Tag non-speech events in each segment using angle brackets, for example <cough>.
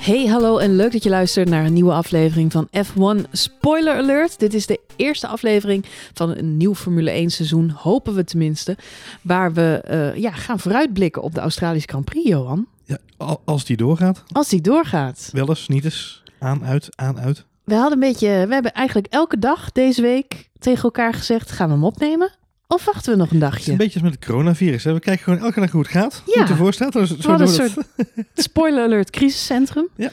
Hey, hallo en leuk dat je luistert naar een nieuwe aflevering van F1 Spoiler Alert. Dit is de eerste aflevering van een nieuw Formule 1 seizoen, hopen we tenminste. Waar we uh, ja, gaan vooruitblikken op de Australische Grand Prix, Johan. Ja, als die doorgaat. Als die doorgaat. Wel eens, niet eens. Aan, uit, aan, uit. We hadden een beetje, we hebben eigenlijk elke dag deze week tegen elkaar gezegd: gaan we hem opnemen? Of wachten we nog een dagje? Het is een beetje als met het coronavirus. Hè? We kijken gewoon elke dag hoe het gaat. Ja. Hoe het ervoor staat. Zo, een soort spoiler alert crisiscentrum. Ja.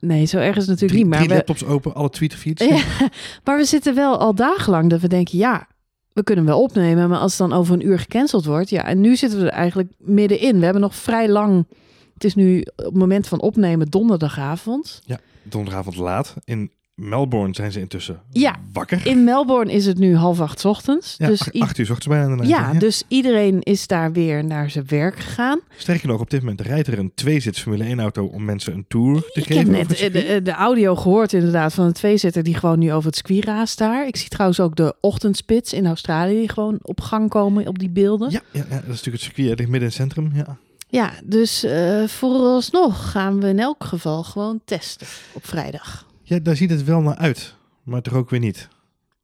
Nee, zo erg is het natuurlijk niet. Maar drie laptops open, alle tweetfeeds. Ja, <laughs> maar we zitten wel al dagenlang dat we denken, ja, we kunnen wel opnemen. Maar als het dan over een uur gecanceld wordt. Ja, en nu zitten we er eigenlijk middenin. We hebben nog vrij lang... Het is nu op het moment van opnemen donderdagavond. Ja, donderdagavond laat. In Melbourne zijn ze intussen ja, wakker. In Melbourne is het nu half acht ochtends. Ja, dus acht, uur s ochtends bijna. Ja, ja, dus iedereen is daar weer naar zijn werk gegaan. Sterker nog, op dit moment rijdt er een tweezits Formule 1 auto om mensen een tour te geven. Ik heb net de, de, audio gehoord inderdaad van een tweezitter die gewoon nu over het circuit raast daar. Ik zie trouwens ook de ochtendspits in Australië die gewoon op gang komen op die beelden. Ja, ja, ja dat is natuurlijk het circuit, ligt midden in het centrum. Ja. Ja, dus uh, vooralsnog gaan we in elk geval gewoon testen op vrijdag. Ja, daar ziet het wel naar uit, maar toch ook weer niet.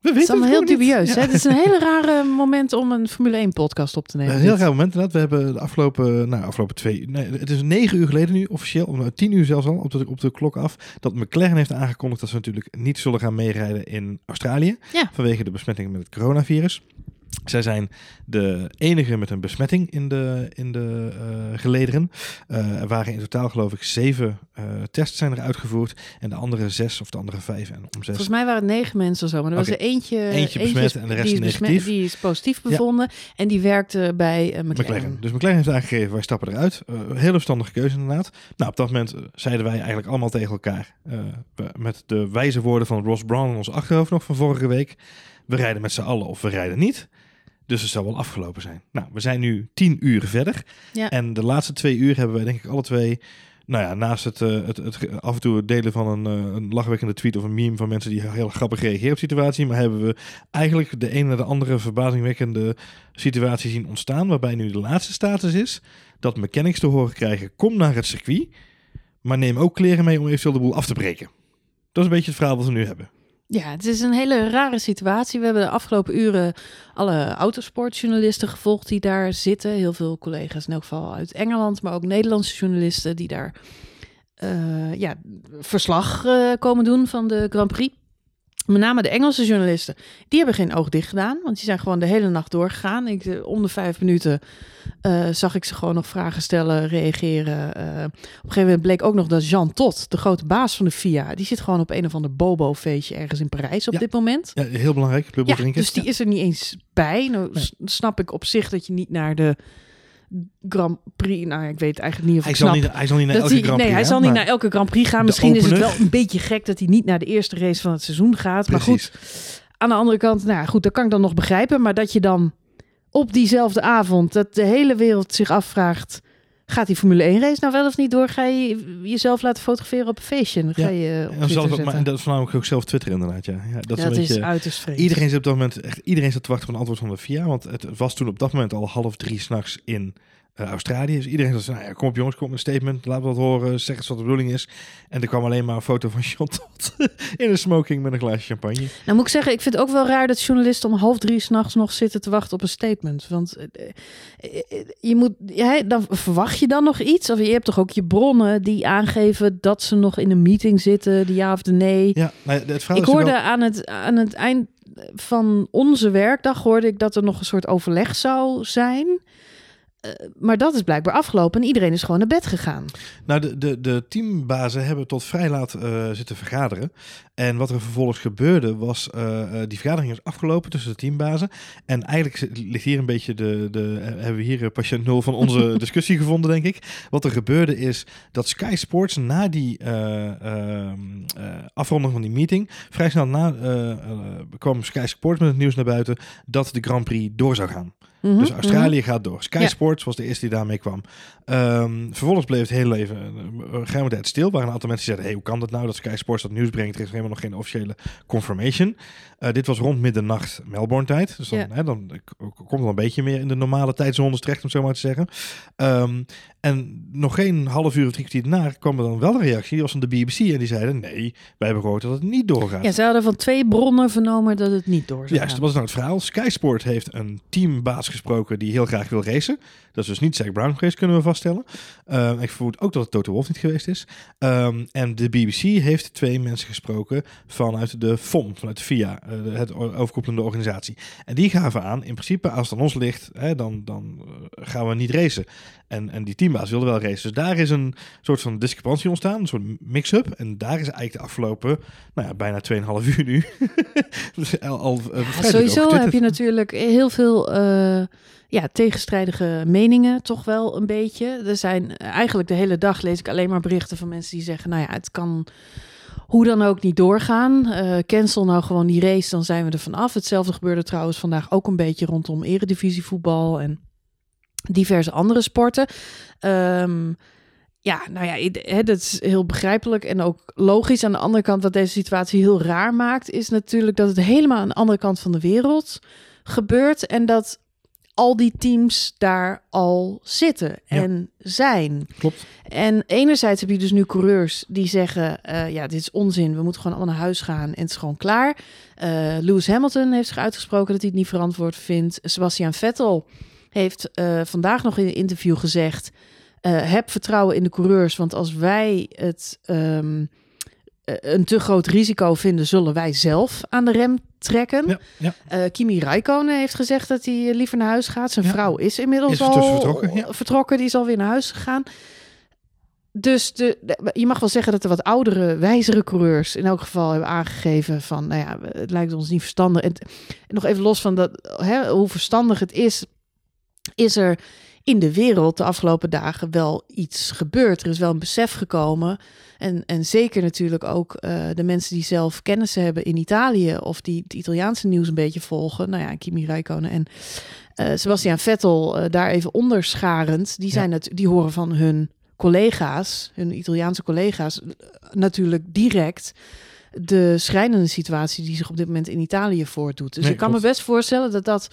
We weten het is allemaal heel dubieus. Hè? Het is een hele rare moment om een Formule 1 podcast op te nemen. Een heel raar moment inderdaad. We hebben de afgelopen, nou, afgelopen twee, nee, het is negen uur geleden nu officieel, om tien uur zelfs al, op de, op de klok af, dat McLaren heeft aangekondigd dat ze natuurlijk niet zullen gaan meerijden in Australië. Ja. Vanwege de besmetting met het coronavirus. Zij zijn de enige met een besmetting in de, in de uh, gelederen. Uh, er waren in totaal geloof ik zeven uh, tests zijn er uitgevoerd. En de andere zes of de andere vijf. En om zes. Volgens mij waren het negen mensen of zo. Maar er was er eentje, eentje besmet en de rest die is negatief. die is positief bevonden. En die werkte bij McLaren. McLaren. Dus McLaren heeft aangegeven, wij stappen eruit. hele verstandige keuze inderdaad. Nou, op dat moment zeiden wij eigenlijk allemaal tegen elkaar. met de wijze woorden van Ross Brown in ons achterhoofd nog van vorige week. We rijden met z'n allen of we rijden niet. Dus het zou wel afgelopen zijn. Nou, we zijn nu tien uur verder. Ja. En de laatste twee uur hebben wij denk ik alle twee... Nou ja, naast het, uh, het, het, af en toe het delen van een, uh, een lachwekkende tweet of een meme van mensen die heel grappig reageren op de situatie, maar hebben we eigenlijk de ene naar de andere verbazingwekkende situatie zien ontstaan, waarbij nu de laatste status is dat mechanics te horen krijgen, kom naar het circuit, maar neem ook kleren mee om eventueel de boel af te breken. Dat is een beetje het verhaal wat we nu hebben. Ja, het is een hele rare situatie. We hebben de afgelopen uren alle autosportjournalisten gevolgd die daar zitten. Heel veel collega's in elk geval uit Engeland, maar ook Nederlandse journalisten die daar uh, ja, verslag uh, komen doen van de Grand Prix. Met name de Engelse journalisten, die hebben geen oog dicht gedaan, want die zijn gewoon de hele nacht doorgegaan. Ik, eh, om de vijf minuten uh, zag ik ze gewoon nog vragen stellen, reageren. Uh, op een gegeven moment bleek ook nog dat Jean Tot, de grote baas van de FIA, die zit gewoon op een of ander bobo-feestje ergens in Parijs op dit moment. Ja, heel belangrijk, ja, Dus die is er niet eens bij. Nou, nee. snap ik op zich dat je niet naar de Grand Prix. Nou, ik weet eigenlijk niet of hij ik zal snap. Niet, hij zal niet naar elke hij, Grand Prix Nee, hij gaan, zal niet naar elke Grand Prix gaan. Misschien opener. is het wel een beetje gek dat hij niet naar de eerste race van het seizoen gaat. Precies. Maar goed, aan de andere kant, nou goed, dat kan ik dan nog begrijpen. Maar dat je dan op diezelfde avond, dat de hele wereld zich afvraagt... Gaat die Formule 1 race nou wel of niet door? Ga je jezelf laten fotograferen op een feestje? Dan ga je op en zelf, ook, maar, dat is voornamelijk ook zelf Twitter inderdaad. Ja. Ja, dat, ja, is, beetje, uiterst vreemd. Iedereen zit op dat moment echt iedereen zit te wachten op een antwoord van de FIA, want het was toen op dat moment al half drie s'nachts in uh, Australië. Dus iedereen zei, nou ja, kom op jongens, kom met een statement, laat wat horen, zeg eens wat de bedoeling is. En er kwam alleen maar een foto van <laughs> Chantal in een smoking met een glaasje champagne. Nou moet ik zeggen, ik vind het ook wel raar dat journalisten om half drie s'nachts nog zitten te wachten op een statement. Want uh, je moet, ja, dan verwacht je dan nog iets? Of je hebt toch ook je bronnen die aangeven dat ze nog in een meeting zitten, de ja of de nee. Ja, nou, het ik hoorde wel... aan, het, aan het eind van onze werkdag hoorde ik dat er nog een soort overleg zou zijn. Uh, maar dat is blijkbaar afgelopen en iedereen is gewoon naar bed gegaan. Nou, de, de, de teambazen hebben tot vrij laat uh, zitten vergaderen. En wat er vervolgens gebeurde was, uh, die vergadering is afgelopen tussen de teambazen. En eigenlijk ligt hier een beetje de, de hebben we hier patiënt nul van onze <laughs> discussie gevonden, denk ik. Wat er gebeurde is dat Sky Sports na die ehm, afronding van die meeting, vrij snel na kwam Sky Sports met het nieuws naar buiten dat de Grand Prix door zou gaan. Mhm, Dus Australië mhm. gaat door. Sky Ja. Sports was de eerste die daarmee kwam. Ehm, vervolgens bleef het heel even een een geheime tijd stil. Waren een aantal mensen zeiden, hey, hoe kan dat nou dat Sky Sports dat nieuws brengt? Er is helemaal nog geen officiële confirmation. Eh, dit was rond middernacht Melbourne tijd. Dus dan, Ja. hè, dan komt het een beetje meer in de normale tijdzones terecht, om zo maar te zeggen. Ehm, en nog geen half uur of drie kwartier daarna kwam er dan wel een reactie. Die was van de BBC en die zeiden, nee, wij hebben gehoord dat het niet doorgaat. Ja, ze hadden van twee bronnen vernomen dat het niet door zou Juist, wat is nou het verhaal? Sky Sport heeft een teambaas gesproken die heel graag wil racen. Dat is dus niet Zack Brown geweest, kunnen we vaststellen. Ehm, ik vermoed ook dat het Toto Wolff niet geweest is. Ehm, en de BBC heeft twee mensen gesproken vanuit de FOM, vanuit de FIA, eh, het overkoepelende organisatie. En die gaven aan, in principe als het aan ons ligt, hè, dan, dan eh, gaan we niet racen. En, en die teambaas wilde wel racen. Dus daar is een soort van discrepantie ontstaan, een soort mix-up. En daar is eigenlijk de afgelopen, nou ja, bijna 2,5 uur nu. dus <laughs> al, al, eh, Ja, sowieso heb je natuurlijk heel veel ja, tegenstrijdige meningen, toch wel een beetje. Er zijn eigenlijk de hele dag lees ik alleen maar berichten van mensen die zeggen: Nou ja, het kan hoe dan ook niet doorgaan. Eh, cancel nou gewoon die race, dan zijn we er vanaf. Hetzelfde gebeurde trouwens vandaag ook een beetje rondom eredivisievoetbal en diverse andere sporten. Ehm, ja, nou ja, dat is heel begrijpelijk en ook logisch. Aan de andere kant, wat deze situatie heel raar maakt, is natuurlijk dat het helemaal aan de andere kant van de wereld gebeurt en dat al die teams daar al zitten Ja. en zijn. Klopt. En enerzijds heb je dus nu coureurs die zeggen: eh, ja, dit is onzin, we moeten gewoon allemaal naar huis gaan en het is gewoon klaar. Eh, Lewis Hamilton heeft zich uitgesproken dat hij het niet verantwoord vindt. Sebastian Vettel heeft eh, vandaag nog in een interview gezegd: heb vertrouwen in de coureurs, want als wij het ehm, eh, een te groot risico vinden, zullen wij zelf aan de rem trekken. Ja, ja. Eh, Kimi Räikkönen heeft gezegd dat hij eh, liever naar huis gaat. Zijn Ja. vrouw is inmiddels Is al vertrokken, ja. vertrokken. Die is alweer naar huis gegaan. Dus de, de- je mag wel zeggen dat de wat oudere, wijzere coureurs in elk geval hebben aangegeven van, nou ja, het lijkt ons niet verstandig. En, en nog even los van dat, hè, hoe verstandig het is, is er in de wereld de afgelopen dagen wel iets gebeurd. Er is wel een besef gekomen. En, en zeker natuurlijk ook eh, de mensen die zelf kennissen hebben in Italië of die het Italiaanse nieuws een beetje volgen. Nou ja, Kimi Räikkönen en eh, Sebastian Vettel eh, daar even onderscharend. Die, zijn het, die horen van hun collega's, hun Italiaanse collega's, natuurlijk direct de schrijnende situatie die zich op dit moment in Italië voordoet. Dus Nee, ik kan klopt. me best voorstellen dat dat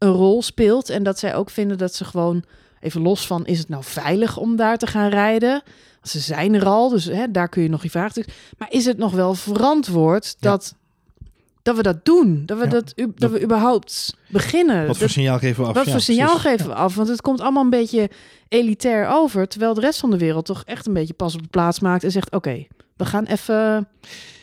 een rol speelt en dat zij ook vinden dat ze gewoon even los van is het nou veilig om daar te gaan rijden? Ze zijn er al, dus hè, daar kun je nog je vraag. Maar is het nog wel verantwoord Ja. dat, dat we dat doen? Dat we, Ja, dat, u- dat, we überhaupt beginnen? Wat voor Dat- signaal geven we af? wat Ja, voor signaal precies. geven we af? Want het komt allemaal een beetje elitair over. Terwijl de rest van de wereld toch echt een beetje pas op de plaats maakt en zegt: Oké, we gaan even.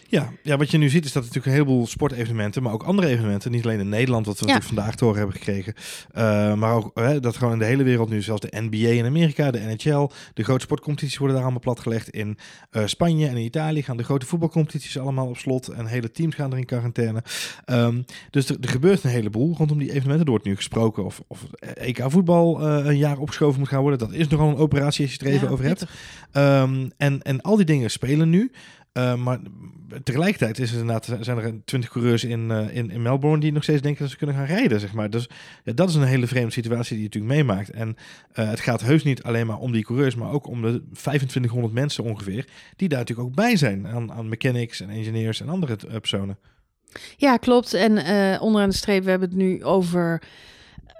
Ja, ja, wat je nu ziet is dat natuurlijk een heleboel sportevenementen, maar ook andere evenementen, niet alleen in Nederland, wat we Ja. natuurlijk vandaag te horen hebben gekregen, eh, maar ook hè, dat gewoon in de hele wereld nu, zelfs de NBA in Amerika, de NHL, de grote sportcompetities worden daar allemaal platgelegd. In eh, Spanje en in Italië gaan de grote voetbalcompetities allemaal op slot en hele teams gaan er in quarantaine. Ehm, dus er, er gebeurt een heleboel rondom die evenementen. Er wordt nu gesproken of, of EK voetbal eh, een jaar opgeschoven moet gaan worden. Dat is nogal een operatie als je het er even Ja, over hebt. Ehm, en, en al die dingen spelen nu. Uh, maar tegelijkertijd is er inderdaad, zijn er twintig coureurs in, uh, in, in Melbourne die nog steeds denken dat ze kunnen gaan rijden. Zeg maar. Dus dat is een hele vreemde situatie die je natuurlijk meemaakt. En uh, het gaat heus niet alleen maar om die coureurs, maar ook om de 2500 mensen ongeveer, die daar natuurlijk ook bij zijn. Aan, aan mechanics en engineers en andere personen. Ja, klopt. En onderaan de streep, we hebben het nu over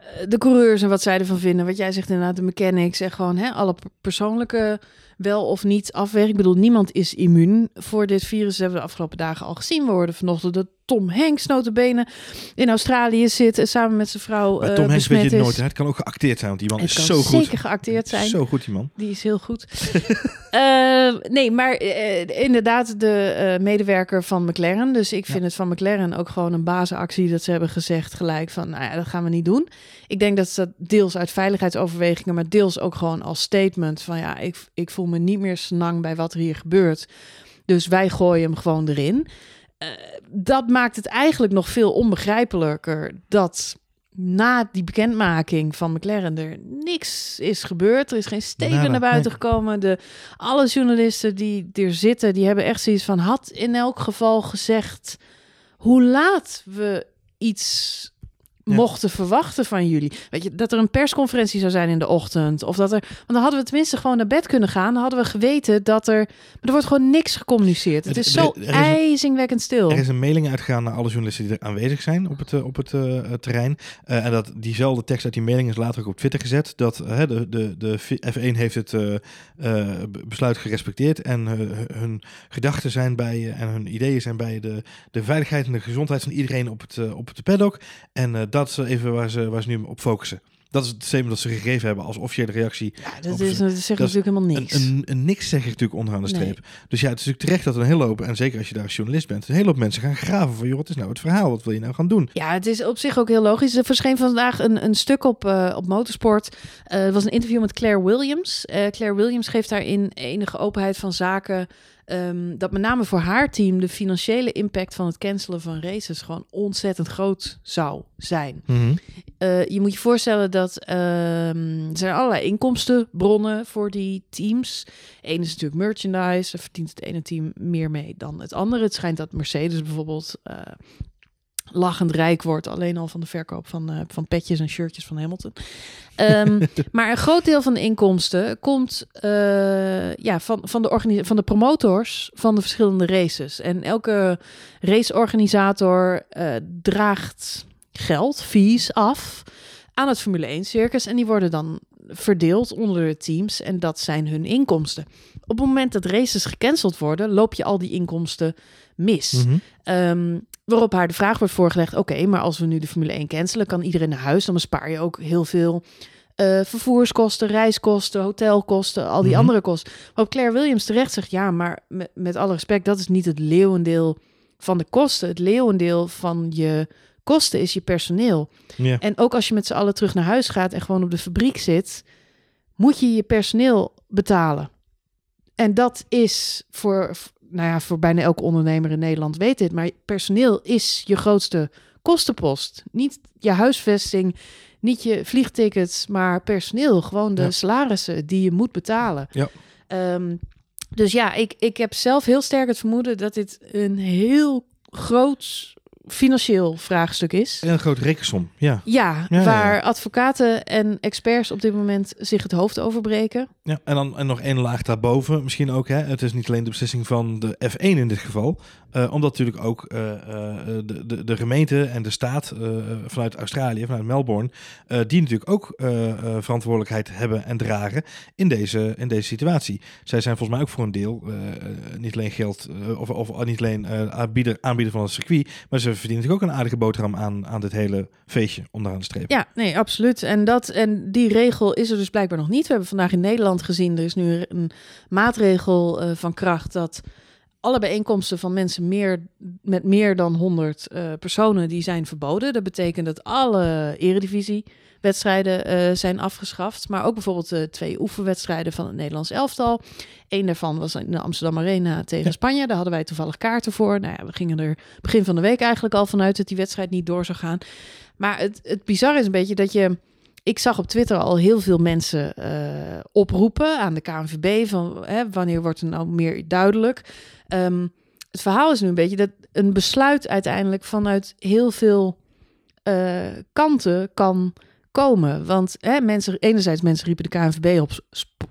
eh, de coureurs en wat zij ervan vinden. Wat jij zegt inderdaad, de mechanics en gewoon hè, alle persoonlijke wel of niet afwegen. Ik bedoel, niemand is immuun voor dit virus. Hebben we de afgelopen dagen al gezien. We hoorden vanochtend dat Tom Hanks notabene in Australië zit en samen met zijn vrouw Maar Tom uh, Hanks weet je nooit. Het kan ook geacteerd zijn, want die man het is zo goed. zeker geacteerd zijn. Zo goed, die man. Die is heel goed. uh, <laughs> nee, maar uh, inderdaad de medewerker van McLaren. Dus ik vind ja. het van McLaren ook gewoon een bazenactie dat ze hebben gezegd gelijk van, nou ja, dat gaan we niet doen. Ik denk dat ze dat deels uit veiligheidsoverwegingen, maar deels ook gewoon als statement van, ja, ik, ik voel me niet meer snang bij wat er hier gebeurt. Dus wij gooien hem gewoon erin. Uh, dat maakt het eigenlijk nog veel onbegrijpelijker dat na die bekendmaking van McLaren er niks is gebeurd. Er is geen Nada, naar buiten nee. gekomen. De, alle journalisten die er zitten, die hebben echt zoiets van... had in elk geval gezegd hoe laat we iets mochten verwachten van jullie. Weet je, dat er een persconferentie zou zijn in de ochtend. Of dat er. Want dan hadden we tenminste gewoon naar bed kunnen gaan. Dan hadden we geweten dat er. Maar er wordt gewoon niks gecommuniceerd. Het is zo is een- ijzingwekkend stil. Er is een mailing uitgegaan naar alle journalisten die er aanwezig zijn op het, eh, op het eh, terrein. Eh, en dat diezelfde tekst uit die mailing is later ook op Twitter gezet. Dat de, de, de F1 heeft het besluit gerespecteerd. En hun gedachten zijn bij en hun ideeën zijn bij de, de veiligheid en de gezondheid van iedereen op het, op het paddock. En eh, dat is even waar ze, waar ze nu op focussen. Dat is het statement dat ze gegeven hebben als officiële reactie. Ja, dat, is, dat zegt natuurlijk helemaal niks. een, een niks zeg ik natuurlijk onderaan de Nee. streep. Dus ja, het is natuurlijk terecht dat een hele hoop, en zeker als je daar als journalist bent, een hele hoop mensen gaan graven van, joh, wat is nou het verhaal? Wat wil je nou gaan doen? Ja, het is op zich ook heel logisch. Er verscheen vandaag een, een stuk op, eh, op Motorsport. Eh, het was een interview met Claire Williams. Eh, Claire Williams geeft daarin enige openheid van zaken. Ehm, dat met name voor haar team de financiële impact van het cancelen van races gewoon ontzettend groot zou zijn. Eh, je moet je voorstellen dat ehm, er zijn allerlei inkomstenbronnen voor die teams. Eén is natuurlijk merchandise. Daar verdient het ene team meer mee dan het andere. Het schijnt dat Mercedes bijvoorbeeld eh, lachend rijk wordt. Alleen al van de verkoop van, eh, van petjes en shirtjes van Hamilton. Ehm, <laughs> maar een groot deel van de inkomsten komt eh, ja, van, van, de van de promotors van de verschillende races. En elke raceorganisator eh, draagt geld, fees af aan het Formule 1 circus. En die worden dan verdeeld onder de teams. En dat zijn hun inkomsten. Op het moment dat races gecanceld worden, loop je al die inkomsten mis. Mhm. Ehm, waarop haar de vraag wordt voorgelegd: oké, maar als we nu de Formule 1 cancelen, kan iedereen naar huis. Dan bespaar je ook heel veel eh, vervoerskosten, reiskosten, hotelkosten, al die Mhm. andere kosten. Waarop Claire Williams terecht zegt: ja, maar met, met alle respect, dat is niet het leeuwendeel van de kosten. Het leeuwendeel van je kosten is je personeel. En ook als je met z'n allen terug naar huis gaat en gewoon op de fabriek zit, moet je je personeel betalen. En dat is voor, nou ja, voor bijna elke ondernemer in Nederland weet dit, maar personeel is je grootste kostenpost. Niet je huisvesting, niet je vliegtickets, maar personeel. Gewoon de Ja. salarissen die je moet betalen. Ja. Ehm, dus ja, ik, ik heb zelf heel sterk het vermoeden dat dit een heel groot financieel vraagstuk is. En een grote rekensom, ja. Ja, Ja, ja, waar ja. advocaten en experts op dit moment zich het hoofd over breken. ja. En dan en nog één laag daarboven misschien ook. Hè. Het is niet alleen de beslissing van de F1 in dit geval. Eh, omdat natuurlijk ook eh, eh, de, de, de gemeente en de staat vanuit Australië, vanuit Melbourne... die natuurlijk ook verantwoordelijkheid hebben en dragen in deze, in deze situatie. Zij zijn volgens mij ook voor een deel niet alleen geld... of, of niet alleen aanbieder, aanbieder van het circuit... maar ze verdienen natuurlijk ook een aardige boterham aan, aan dit hele feestje onderaan de streep. Ja, nee, absoluut. En, dat, en die regel is er dus blijkbaar nog niet. We hebben vandaag in Nederland gezien, er is nu een maatregel van kracht dat alle bijeenkomsten van mensen meer, met meer dan 100 eh, personen, die zijn verboden. Dat betekent dat alle eredivisie wedstrijden eh, zijn afgeschaft. Maar ook bijvoorbeeld de twee oefenwedstrijden van het Nederlands elftal. Eén daarvan was in de Amsterdam Arena tegen Ja. Spanje. Daar hadden wij toevallig kaarten voor. Nou ja, we gingen er begin van de week eigenlijk al vanuit dat die wedstrijd niet door zou gaan. Maar het, het bizarre is een beetje dat je... Ik zag op Twitter al heel veel mensen eh, oproepen aan de KNVB van hè, wanneer wordt het nou meer duidelijk. Ehm, het verhaal is nu een beetje dat een besluit uiteindelijk vanuit heel veel eh, kanten kan komen. Want hè, mensen, enerzijds mensen riepen de KNVB op,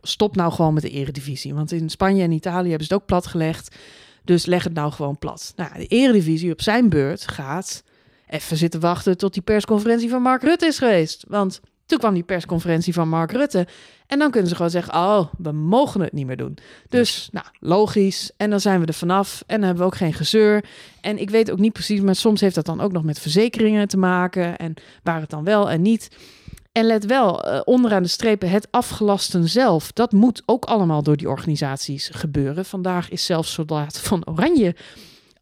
stop nou gewoon met de eredivisie. Want in Spanje en Italië hebben ze het ook platgelegd. Dus leg het nou gewoon plat. Nou, de eredivisie op zijn beurt gaat even zitten wachten tot die persconferentie van Mark Rutte is geweest. Want toen kwam die persconferentie van Mark Rutte. En dan kunnen ze gewoon zeggen, oh, we mogen het niet meer doen. Dus, nou, logisch. En dan zijn we er vanaf. En dan hebben we ook geen gezeur. En ik weet ook niet precies, maar soms heeft dat dan ook nog met verzekeringen te maken. En waar het dan wel en niet. En let wel, eh, onderaan de strepen, het afgelasten zelf. Dat moet ook allemaal door die organisaties gebeuren. Vandaag is zelfs Soldaat van Oranje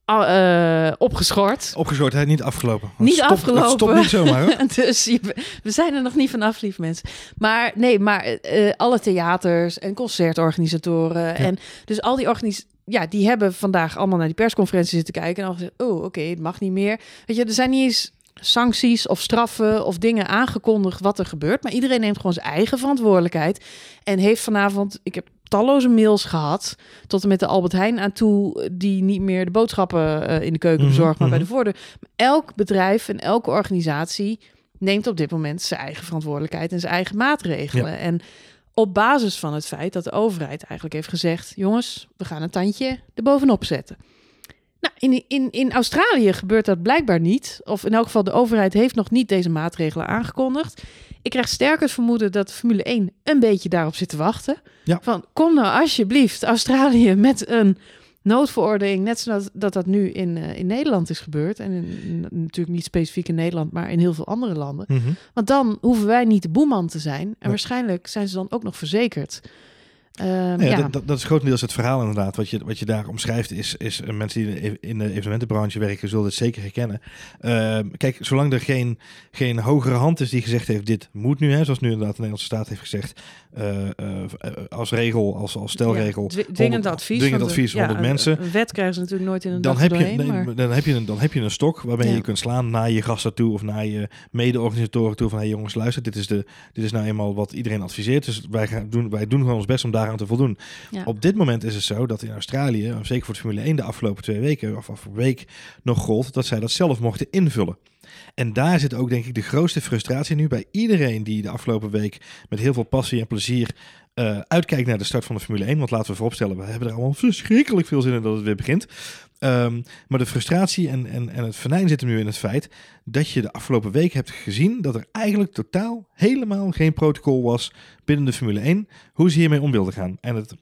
ah, eh, opgeschort. Opgeschortheid niet afgelopen. Niet afgelopen. Stop niet zomaar hoor. <laughs> dus je- we zijn er nog niet vanaf, lief mensen. Maar nee, maar eh, alle theaters en concertorganisatoren en dus al die organisaties. Ja, die hebben vandaag allemaal naar die persconferentie zitten kijken en al gezegd, oh, oké, het mag niet meer. Weet je, er zijn niet eens sancties of straffen of dingen aangekondigd wat er gebeurt, maar iedereen neemt gewoon zijn eigen verantwoordelijkheid en heeft vanavond, ik heb talloze mails gehad tot en met de Albert Heijn aan toe die niet meer de boodschappen eh, in de keuken Mhm, bezorgt, maar bij mhm. de voordeur. Elk bedrijf en elke organisatie neemt op dit moment zijn eigen verantwoordelijkheid en zijn eigen maatregelen. En op basis van het feit dat de overheid eigenlijk heeft gezegd: jongens, we gaan een tandje erbovenop zetten. Nou, in, in, in Australië gebeurt dat blijkbaar niet. Of in elk geval, de overheid heeft nog niet deze maatregelen aangekondigd. Ik krijg sterk het vermoeden dat Formule 1 een beetje daarop zit te wachten. Ja. Van, kom nou alsjeblieft Australië <laughs> met een noodverordening, net zoals dat dat nu in, uh, in Nederland is gebeurd. En in, natuurlijk niet specifiek in Nederland, maar in heel veel andere landen. Mhm. Want dan hoeven wij niet de boeman te zijn. En Nee. waarschijnlijk zijn ze dan ook nog verzekerd. Ehm, Nou ja, ja, Dat, dat, dat is grotendeels het verhaal inderdaad. Wat je, wat je daar omschrijft is, is eh, mensen die in de, de evenementenbranche werken, zullen het zeker herkennen. Ehm, kijk, zolang er geen, geen hogere hand is die gezegd heeft, dit moet nu, hè, zoals nu inderdaad de Nederlandse staat heeft gezegd, eh, eh, als regel, als, als stelregel. Ja, dwi- dwingend 100 advies. dwingend advies, ja, 100 een- mensen. Een wet krijgen ze natuurlijk nooit in een Dan heb, je, doorheen, nee, maar- dan, heb je een, dan heb je een stok waarmee je kunt slaan naar je gasten toe of naar je mede-organisatoren toe. Van hey jongens, luister, dit is, de, dit is nou eenmaal wat iedereen adviseert. Dus wij, gaan doen, wij doen gewoon ons best om daaraan te voldoen. Ja. Op dit moment is het zo dat in Australië, zeker voor de Formule 1 de afgelopen twee weken of afgelopen week nog gold, dat zij dat zelf mochten invullen. En daar zit ook denk ik de grootste frustratie nu bij iedereen die de afgelopen week met heel veel passie en plezier eh, uitkijkt naar de start van de Formule 1. Want laten we vooropstellen, we hebben er allemaal verschrikkelijk veel zin in dat het weer begint. Ehm, maar de frustratie en, en, en het venijn zit hem nu in het feit dat je de afgelopen week hebt gezien dat er eigenlijk totaal helemaal geen protocol was binnen de Formule 1 hoe ze hiermee om wilden gaan. En het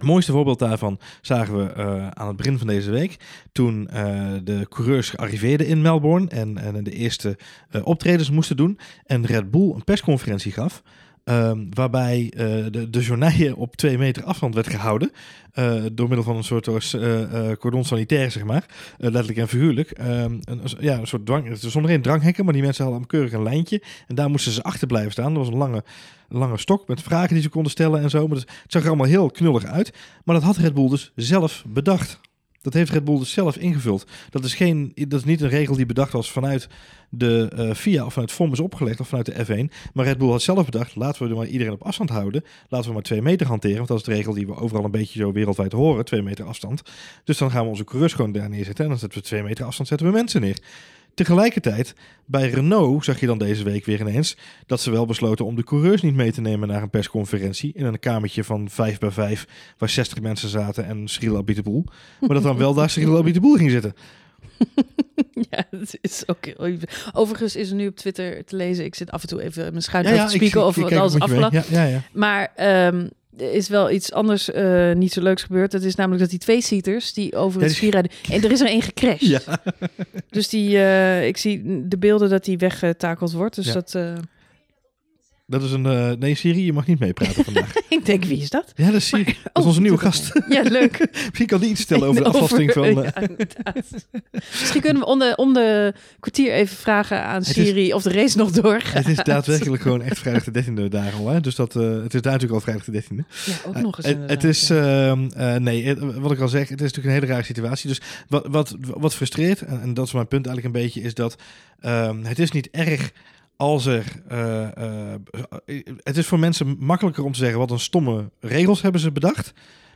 mooiste voorbeeld daarvan zagen we eh, aan het begin van deze week. Toen eh, de coureurs arriveerden in Melbourne en, en de eerste eh, optredens moesten doen. En Red Bull een persconferentie gaf. Ehm, waarbij eh, de, de op twee meter afstand werd gehouden. eh, door middel van een soort eh, cordon sanitair, zeg maar. Letterlijk en figuurlijk. Ehm, een, ja, een soort dwang. Er geen dranghekken, maar die mensen hadden keurig een lijntje. En daar moesten ze achter blijven staan. Er was een lange, lange stok met vragen die ze konden stellen en zo. Maar het zag er allemaal heel knullig uit. Maar dat had Red Bull dus zelf bedacht. Dat heeft Red Bull dus zelf ingevuld. Dat is, geen, dat is niet een regel die bedacht was vanuit de eh, FIA of vanuit FOM is opgelegd of vanuit de F1. Maar Red Bull had zelf bedacht, laten we er maar iedereen op afstand houden. Laten we maar twee meter hanteren. Want dat is de regel die we overal een beetje zo wereldwijd horen. Twee meter afstand. Dus dan gaan we onze coureurs gewoon daar neerzetten. En dan zetten we twee meter afstand zetten we mensen neer. Tegelijkertijd, bij Renault zag je dan deze week weer ineens dat ze wel besloten om de coureurs niet mee te nemen naar een persconferentie in een kamertje van 5 bij 5 waar 60 mensen zaten en Cyril Abiteboul. Maar dat dan wel daar Cyril Abiteboul ging zitten. <laughs> Ja, het is ook heel. Overigens is er nu op Twitter te lezen. Ik zit af en toe even mijn schuin Ja, te ja, spieken of ik wat alles. Ja, ja. Maar er is wel iets anders eh, niet zo leuks gebeurd. Dat is namelijk dat die twee seaters die over het skier rijden... En er is er één gecrashed. Ja. Dus die, eh, ik zie de beelden dat die weggetakeld wordt. Dus Ja. dat... eh, Dat is een... eh, nee, Siri, je mag niet meepraten <laughs> vandaag. ik denk, wie is dat? Ja, dat is Siri. dat is oh, onze nieuwe gast. Ja, leuk. <laughs> Misschien kan die iets vertellen over de afwasting van... <laughs> eh, Ja. Misschien kunnen we om de, om de kwartier even vragen aan is- Siri of de race nog doorgaat. Het is daadwerkelijk gewoon echt vrijdag de 13e daar al. Hè? Dus dat, eh, het is daar natuurlijk al vrijdag de 13e. Ja, ook nog eens het, het is, ehm, eh, nee, het- wat ik al zeg, het is natuurlijk een hele rare situatie. Dus wat, wat, wat frustreert, en, en dat is mijn punt eigenlijk een beetje, is dat ehm, het is niet erg als er... eh, eh, het is voor mensen makkelijker om te zeggen wat een stomme regels hebben ze bedacht,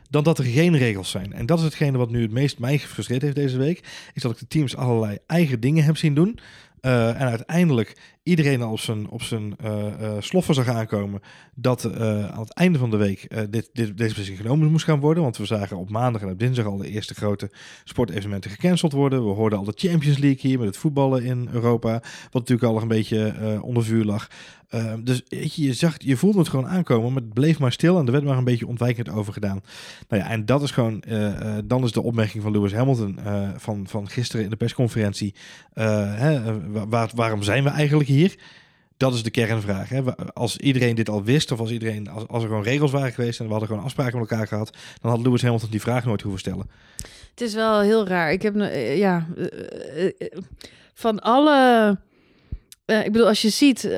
dan dat er geen regels zijn. En dat is hetgene wat nu het meest mij gefrustreerd heeft deze week, is dat ik de teams allerlei eigen dingen heb zien doen. Eh, en uiteindelijk iedereen al op zijn, op zijn eh, eh, sloffen zag aankomen dat eh, aan het einde van de week dit, dit, deze beslissing genomen moest gaan worden. Want we zagen op maandag en op dinsdag al de eerste grote sportevenementen gecanceld worden. We hoorden al de Champions League hier met het voetballen in Europa. Wat natuurlijk al een beetje onder vuur lag. Eh, dus je, zag, je voelde het gewoon aankomen, maar het bleef maar stil en er werd maar een beetje ontwijkend over gedaan. Nou ja, en dat is gewoon, dan is de opmerking van Lewis Hamilton van, van gisteren in de persconferentie. hè, wa- waar, waarom zijn we eigenlijk hier? Dat is de kernvraag. Hè? Als iedereen dit al wist, of als, iedereen, als, er gewoon regels waren geweest en we hadden gewoon afspraken met elkaar gehad, dan had Lewis Hamilton die vraag nooit hoeven stellen. Het is wel heel raar. Ik heb, eh, ja, eh, eh, van alle... ik bedoel, als je ziet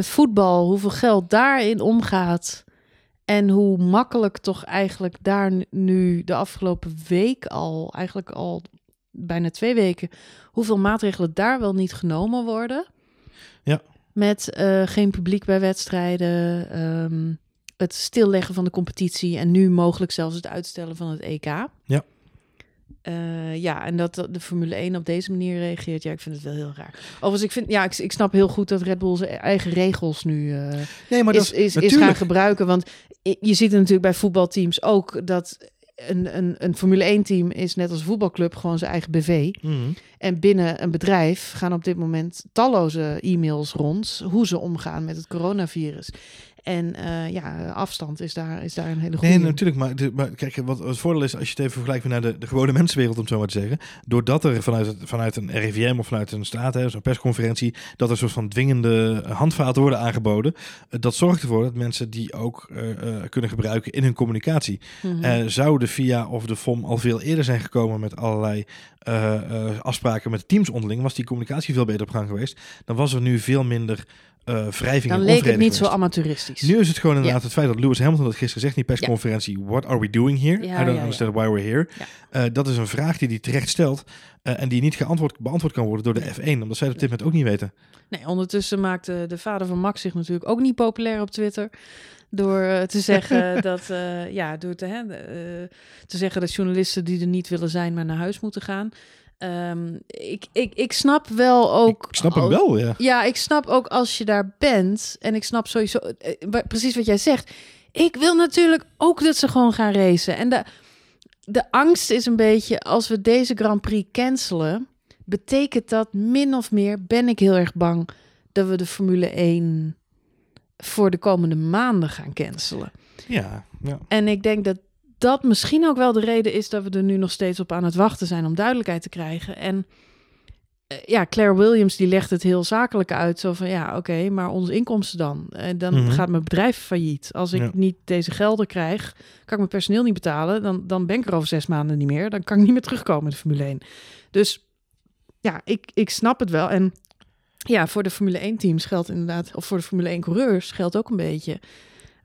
voetbal, hoeveel geld daarin omgaat... en hoe makkelijk toch eigenlijk daar nu de afgelopen week al... eigenlijk al bijna twee weken... hoeveel maatregelen daar wel niet genomen worden. Met eh, geen publiek bij wedstrijden... ehm, het stilleggen van de competitie... en nu mogelijk zelfs het uitstellen van het EK. Ja. Eh, ja, en dat de Formule 1 op deze manier reageert, ja, ik vind het wel heel raar. Overigens, ik, vind, ja, ik, ik snap heel goed dat Red Bull zijn eigen regels nu uh, nee, maar is, dat is, is, is gaan gebruiken. Want je ziet het natuurlijk bij voetbalteams ook dat een, een, een Formule 1-team is net als een voetbalclub gewoon zijn eigen BV. Mhm. En binnen een bedrijf gaan op dit moment talloze e-mails rond hoe ze omgaan met het coronavirus. En uh, ja, afstand is daar, is daar een hele goede. Nee, natuurlijk. Maar, maar kijk, wat het voordeel is, als je het even vergelijkt naar de, de gewone mensenwereld, om het zo maar te zeggen. Doordat er vanuit, vanuit een RIVM of vanuit een staat, zo'n persconferentie, dat er een soort van dwingende handvaten worden aangeboden. Uh, dat zorgt ervoor dat mensen die ook uh, kunnen gebruiken in hun communicatie. Mm -hmm. zouden via of de FOM al veel eerder zijn gekomen met allerlei afspraken met teams onderling, was die communicatie veel beter op gang geweest. Dan was er nu veel minder uh, wrijving Dan leek het niet zo amateuristisch. Nu is het gewoon inderdaad het feit dat Lewis Hamilton dat gisteren zegt in die persconferentie: What are we doing here? I don't understand why we're here. Uh, dat is een vraag die hij terecht stelt uh, en die niet geantwoord, beantwoord kan worden door de F1, omdat zij dat op dit moment ook niet weten. Nee, ondertussen maakt de vader van Max zich natuurlijk ook niet populair op Twitter door te zeggen <laughs> dat ja, door te, hè, te zeggen dat journalisten die er niet willen zijn, maar naar huis moeten gaan. Um, ik, ik, ik snap wel ook. Ik snap hem wel, ja. Ja, ik snap ook als je daar bent. En ik snap sowieso uh, precies wat jij zegt. Ik wil natuurlijk ook dat ze gewoon gaan racen. En de, de angst is een beetje als we deze Grand Prix cancelen. Betekent dat min of meer, ben ik heel erg bang dat we de Formule 1 voor de komende maanden gaan cancelen. Ja, ja. En ik denk dat dat misschien ook wel de reden is dat we er nu nog steeds op aan het wachten zijn om duidelijkheid te krijgen. En uh, ja, Claire Williams die legt het heel zakelijk uit. Zo van ja, oké, maar onze inkomsten dan? En dan mm -hmm. gaat mijn bedrijf failliet. Als ik ja. niet deze gelden krijg, kan ik mijn personeel niet betalen. Dan, dan ben ik er over zes maanden niet meer. Dan kan ik niet meer terugkomen in de Formule 1. Dus ja, ik, ik snap het wel. En ja, voor de Formule 1 teams geldt inderdaad, of voor de Formule 1 coureurs geldt ook een beetje.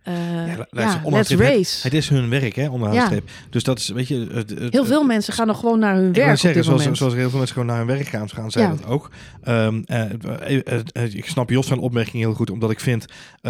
Uh, ja, ja let's race. Het, het, is hun werk, hè, onderaan ja. streep. Dus dat is, weet je... Het, het, heel veel mensen gaan nog gewoon naar hun werk zeggen, zoals, zoals heel veel mensen gewoon naar hun werk gaan, gaan zij ja. dat ook. Um, uh, uh, ik snap Jos zijn opmerking heel goed, omdat ik vind,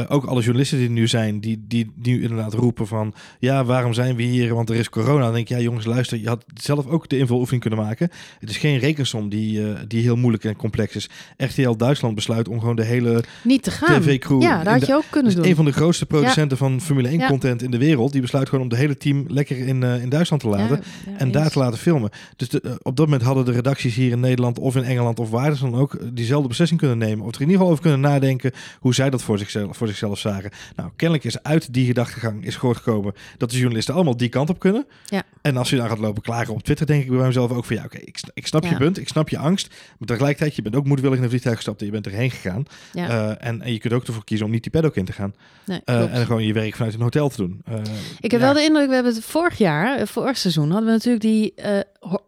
ook alle journalisten die nu zijn, die, die, die nu inderdaad roepen van, ja, waarom zijn we hier, want er is corona. Dan denk ik, ja jongens, luister, je had zelf ook de invuloefening kunnen maken. Het is geen rekensom die, die heel moeilijk en complex is. RTL Duitsland besluit om gewoon de hele Niet te gaan. TV-crew... Ja, dat had je ook kunnen doen. Een van de grootste producenten van Formule 1 content in de wereld. Die besluit gewoon om de hele team lekker in, uh, in Duitsland te laten. En daar te laten filmen. Dus de, uh, op dat moment hadden de redacties hier in Nederland of in Engeland of waar dan ook diezelfde beslissing kunnen nemen. Of er in ieder geval over kunnen nadenken hoe zij dat voor zichzelf, voor zichzelf zagen. Nou, kennelijk is uit die gedachtegang is gekomen dat de journalisten allemaal die kant op kunnen. Ja. En als je dan gaat lopen klagen op Twitter, denk ik bij mezelf ook van ja, oké, okay, ik, ik snap je punt, ik snap je angst. Maar tegelijkertijd, je bent ook moedwillig in een vliegtuig gestapt en je bent erheen gegaan. Ja. Uh, en, en je kunt ook ervoor kiezen om niet die paddock in te gaan. Nee, en gewoon je werk vanuit een hotel te doen. Uh, ik heb ja. wel de indruk, we hebben het vorig jaar, vorig seizoen, hadden we natuurlijk die, uh,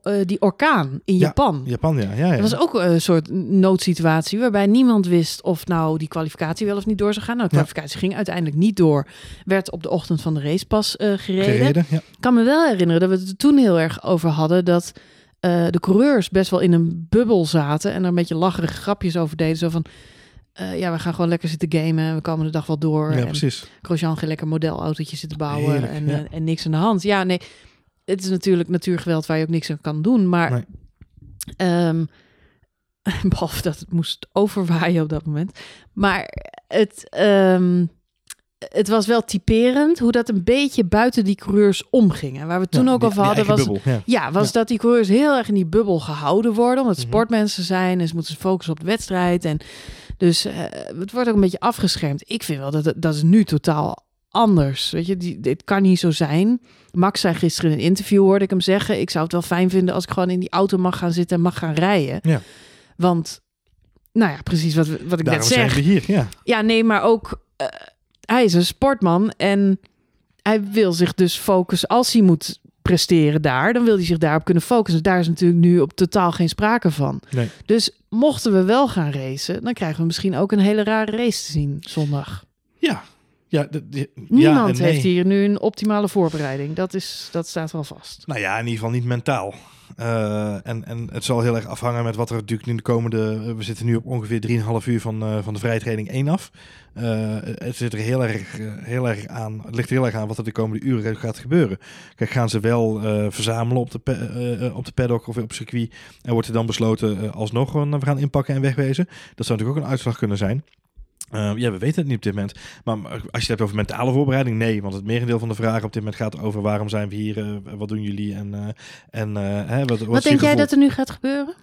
uh, die orkaan in Japan. Ja, Japan, ja. ja, ja. Dat was ook een soort noodsituatie waarbij niemand wist of nou die kwalificatie wel of niet door zou gaan. Nou, de kwalificatie ging uiteindelijk niet door. Werd op de ochtend van de race pas gereden. gereden ja. Ik kan me wel herinneren dat we het er toen heel erg over hadden dat de coureurs best wel in een bubbel zaten en er een beetje lacherige grapjes over deden. Zo van, uh, ja, we gaan gewoon lekker zitten gamen. We komen de dag wel door. Ja, en precies. Grosjean gaat lekker modelautootjes zitten bouwen Heerlijk, en, ja. uh, en niks aan de hand. Ja, nee, het is natuurlijk natuurgeweld waar je ook niks aan kan doen. Maar nee. um, <laughs> behalve dat het moest overwaaien op dat moment. Maar het, um, het was wel typerend hoe dat een beetje buiten die coureurs omgingen. Waar we toen ja, ook over hadden, was, bubbel, ja. ja, was Ja. dat die coureurs heel erg in die bubbel gehouden worden. Omdat Mhm. sportmensen zijn en ze moeten focussen op de wedstrijd. En dus eh, het wordt ook een beetje afgeschermd. Ik vind wel dat het- dat is nu totaal anders. Weet je, die, dit kan niet zo zijn. Max zei gisteren in een interview, hoorde ik hem zeggen... ik zou het wel fijn vinden als ik gewoon in die auto mag gaan zitten en mag gaan rijden. Ja. Want, nou ja, precies wat, wat ik Daarom net zeg. zijn we hier, ja. Ja, nee, maar ook eh, hij is een sportman en hij wil zich dus focussen als hij moet presteren daar, dan wil hij zich daarop kunnen focussen. Daar is natuurlijk nu op totaal geen sprake van. Nee. Dus mochten we wel gaan racen, dan krijgen we misschien ook een hele rare race te zien zondag. Ja. Ja, de, de- ja Niemand nee. heeft hier nu een optimale voorbereiding. Dat, is, dat staat wel vast. Nou ja, in ieder geval niet mentaal. Uh, en, en het zal heel erg afhangen met wat er natuurlijk in de komende... we zitten nu op ongeveer 3,5 uur van, uh, van de vrije training 1 af. Het, zit er heel erg, heel erg aan, het ligt heel erg aan wat er de komende uren gaat gebeuren. Kijk, gaan ze wel verzamelen op de, op de paddock of op circuit... en wordt er dan besloten alsnog we gaan inpakken en wegwezen? Dat zou natuurlijk ook een uitslag kunnen zijn. Uh, ja, we weten het niet op dit moment. Maar als je het hebt over mentale voorbereiding, nee. Want het merendeel van de vragen op dit moment gaat over waarom zijn we hier, uh, wat doen jullie en, uh, en hè, wat, wat, wat denk jij dat er nu gaat gebeuren?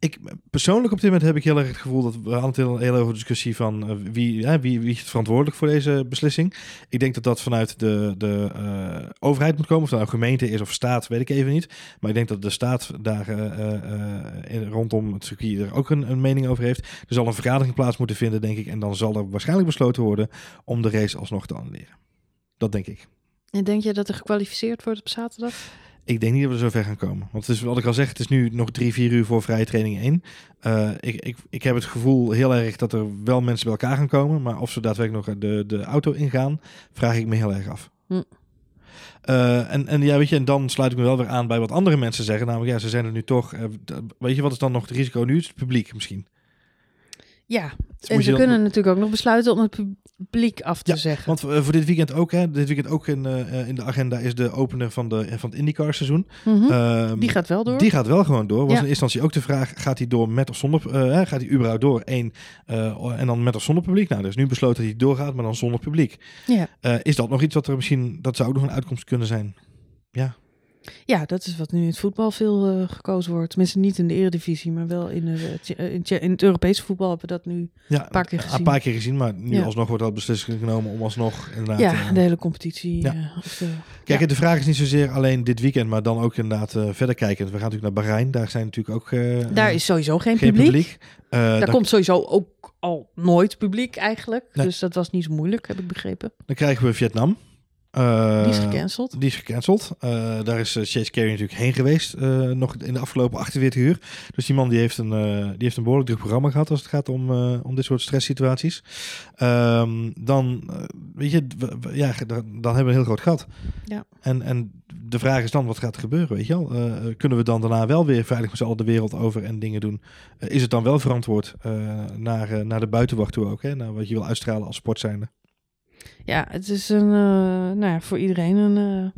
Ik, persoonlijk op dit moment heb ik heel erg het gevoel dat we hadden een hoge discussie van uh, wie, wie, wie is verantwoordelijk voor deze beslissing. Ik denk dat dat vanuit de, de uh, overheid moet komen, of dat nou gemeente is of staat, weet ik even niet. Maar ik denk dat de staat daar uh, rondom het circuit er ook een, een, mening over heeft. Er zal een vergadering plaats moeten vinden, denk ik. En dan zal er waarschijnlijk besloten worden om de race alsnog te annuleren. Dat denk ik. En denk je dat er gekwalificeerd wordt op zaterdag? Ik denk niet dat we er zo ver gaan komen. Want het is wat ik al zeg, het is nu nog drie, vier uur voor vrije training 1. Uh, ik, ik, ik heb het gevoel heel erg dat er wel mensen bij elkaar gaan komen. Maar of ze daadwerkelijk nog de, de auto ingaan, vraag ik me heel erg af. Hm. Uh, en, en ja, weet je, en dan sluit ik me wel weer aan bij wat andere mensen zeggen. Namelijk, ja, ze zijn er nu toch. Uh, weet je, wat is dan nog het risico nu? Het publiek misschien. Ja, en ze kunnen natuurlijk ook nog besluiten om het publiek af te zeggen. Want uh, voor dit weekend ook, hè, dit weekend ook in, uh, in de agenda is de opener van, de, van het IndyCar seizoen. Mm -hmm. die gaat wel door. Die gaat wel gewoon door. Was ja. in eerste instantie ook de vraag, gaat hij door met of zonder, uh, gaat hij überhaupt door? Eén, en dan met of zonder publiek? Nou, er is nu besloten dat hij doorgaat, maar dan zonder publiek. Ja. is dat nog iets wat er misschien, dat zou ook nog een uitkomst kunnen zijn? Ja. Ja, dat is wat nu in het voetbal veel uh, gekozen wordt. Tenminste niet in de eredivisie, maar wel in, uh, in, in, het Europese voetbal hebben we dat nu ja, een paar keer gezien. Een paar keer gezien, maar nu alsnog wordt dat beslissing genomen om alsnog inderdaad... Ja, de hele competitie. Ja. Kijk, de vraag is niet zozeer alleen dit weekend, maar dan ook inderdaad verder kijken. We gaan natuurlijk naar Bahrein, daar zijn natuurlijk ook... daar is sowieso geen, geen publiek. publiek. daar komt sowieso ook al nooit publiek eigenlijk. Dus dat was niet zo moeilijk, heb ik begrepen. Dan krijgen we Vietnam. Uh, die is gecanceld. Die is gecanceld. Uh, daar is uh, Chase Carey natuurlijk heen geweest, nog in de afgelopen 48 uur. Dus die man die heeft een, die heeft een behoorlijk druk programma gehad als het gaat om, om dit soort stresssituaties. Um, dan, weet je, ja, dan, hebben we een heel groot gat. Ja. En, en de vraag is dan, wat gaat er gebeuren, weet je wel? kunnen we dan daarna wel weer veilig met z'n allen de wereld over en dingen doen? is het dan wel verantwoord naar, naar de buitenwacht toe ook, hè? Naar wat je wil uitstralen als sportzijnde? Ja, het is een, uh, nou ja, voor iedereen een uh,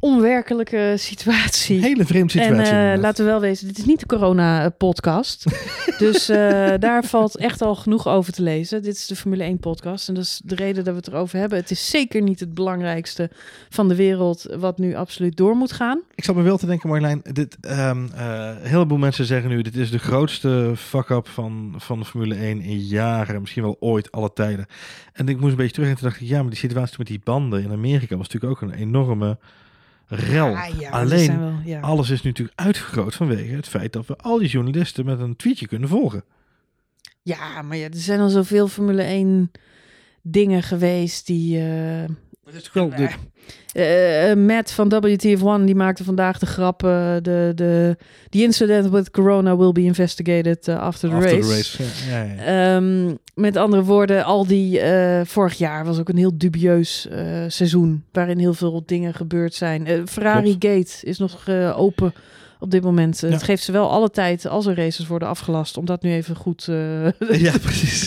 onwerkelijke situatie. Hele vreemde situatie. En uh, laten we wel wezen, dit is niet de corona-podcast. <laughs> dus daar valt echt al genoeg over te lezen. Dit is de Formule 1-podcast. En dat is de reden dat we het erover hebben. Het is zeker niet het belangrijkste van de wereld wat nu absoluut door moet gaan. Ik zat me wel te denken, Marjolein. Dit, um, een heleboel mensen zeggen nu, dit is de grootste fuck-up van, van de Formule 1 in jaren. Misschien wel ooit, alle tijden. En ik moest een beetje terug en toen dacht ik, ja, maar die situatie met die banden in Amerika was natuurlijk ook een enorme rel. Alleen, wel, ja. alles is natuurlijk uitvergroot vanwege het feit dat we al die journalisten met een tweetje kunnen volgen. Ja, maar ja, er zijn al zoveel Formule 1 dingen geweest die... Uh, het is wel, uh, Matt van WTF1 die maakte vandaag de grap. Uh, de, de, the incident with corona will be investigated uh, after the after race. The race. Ja, ja, ja. Um, met andere woorden, al die vorig jaar was ook een heel dubieus seizoen. Waarin heel veel dingen gebeurd zijn. Ferrari Klopt. Gate is nog open op dit moment. Het geeft ze wel alle tijd als er races worden afgelast. Om dat nu even goed uh, <laughs> ja,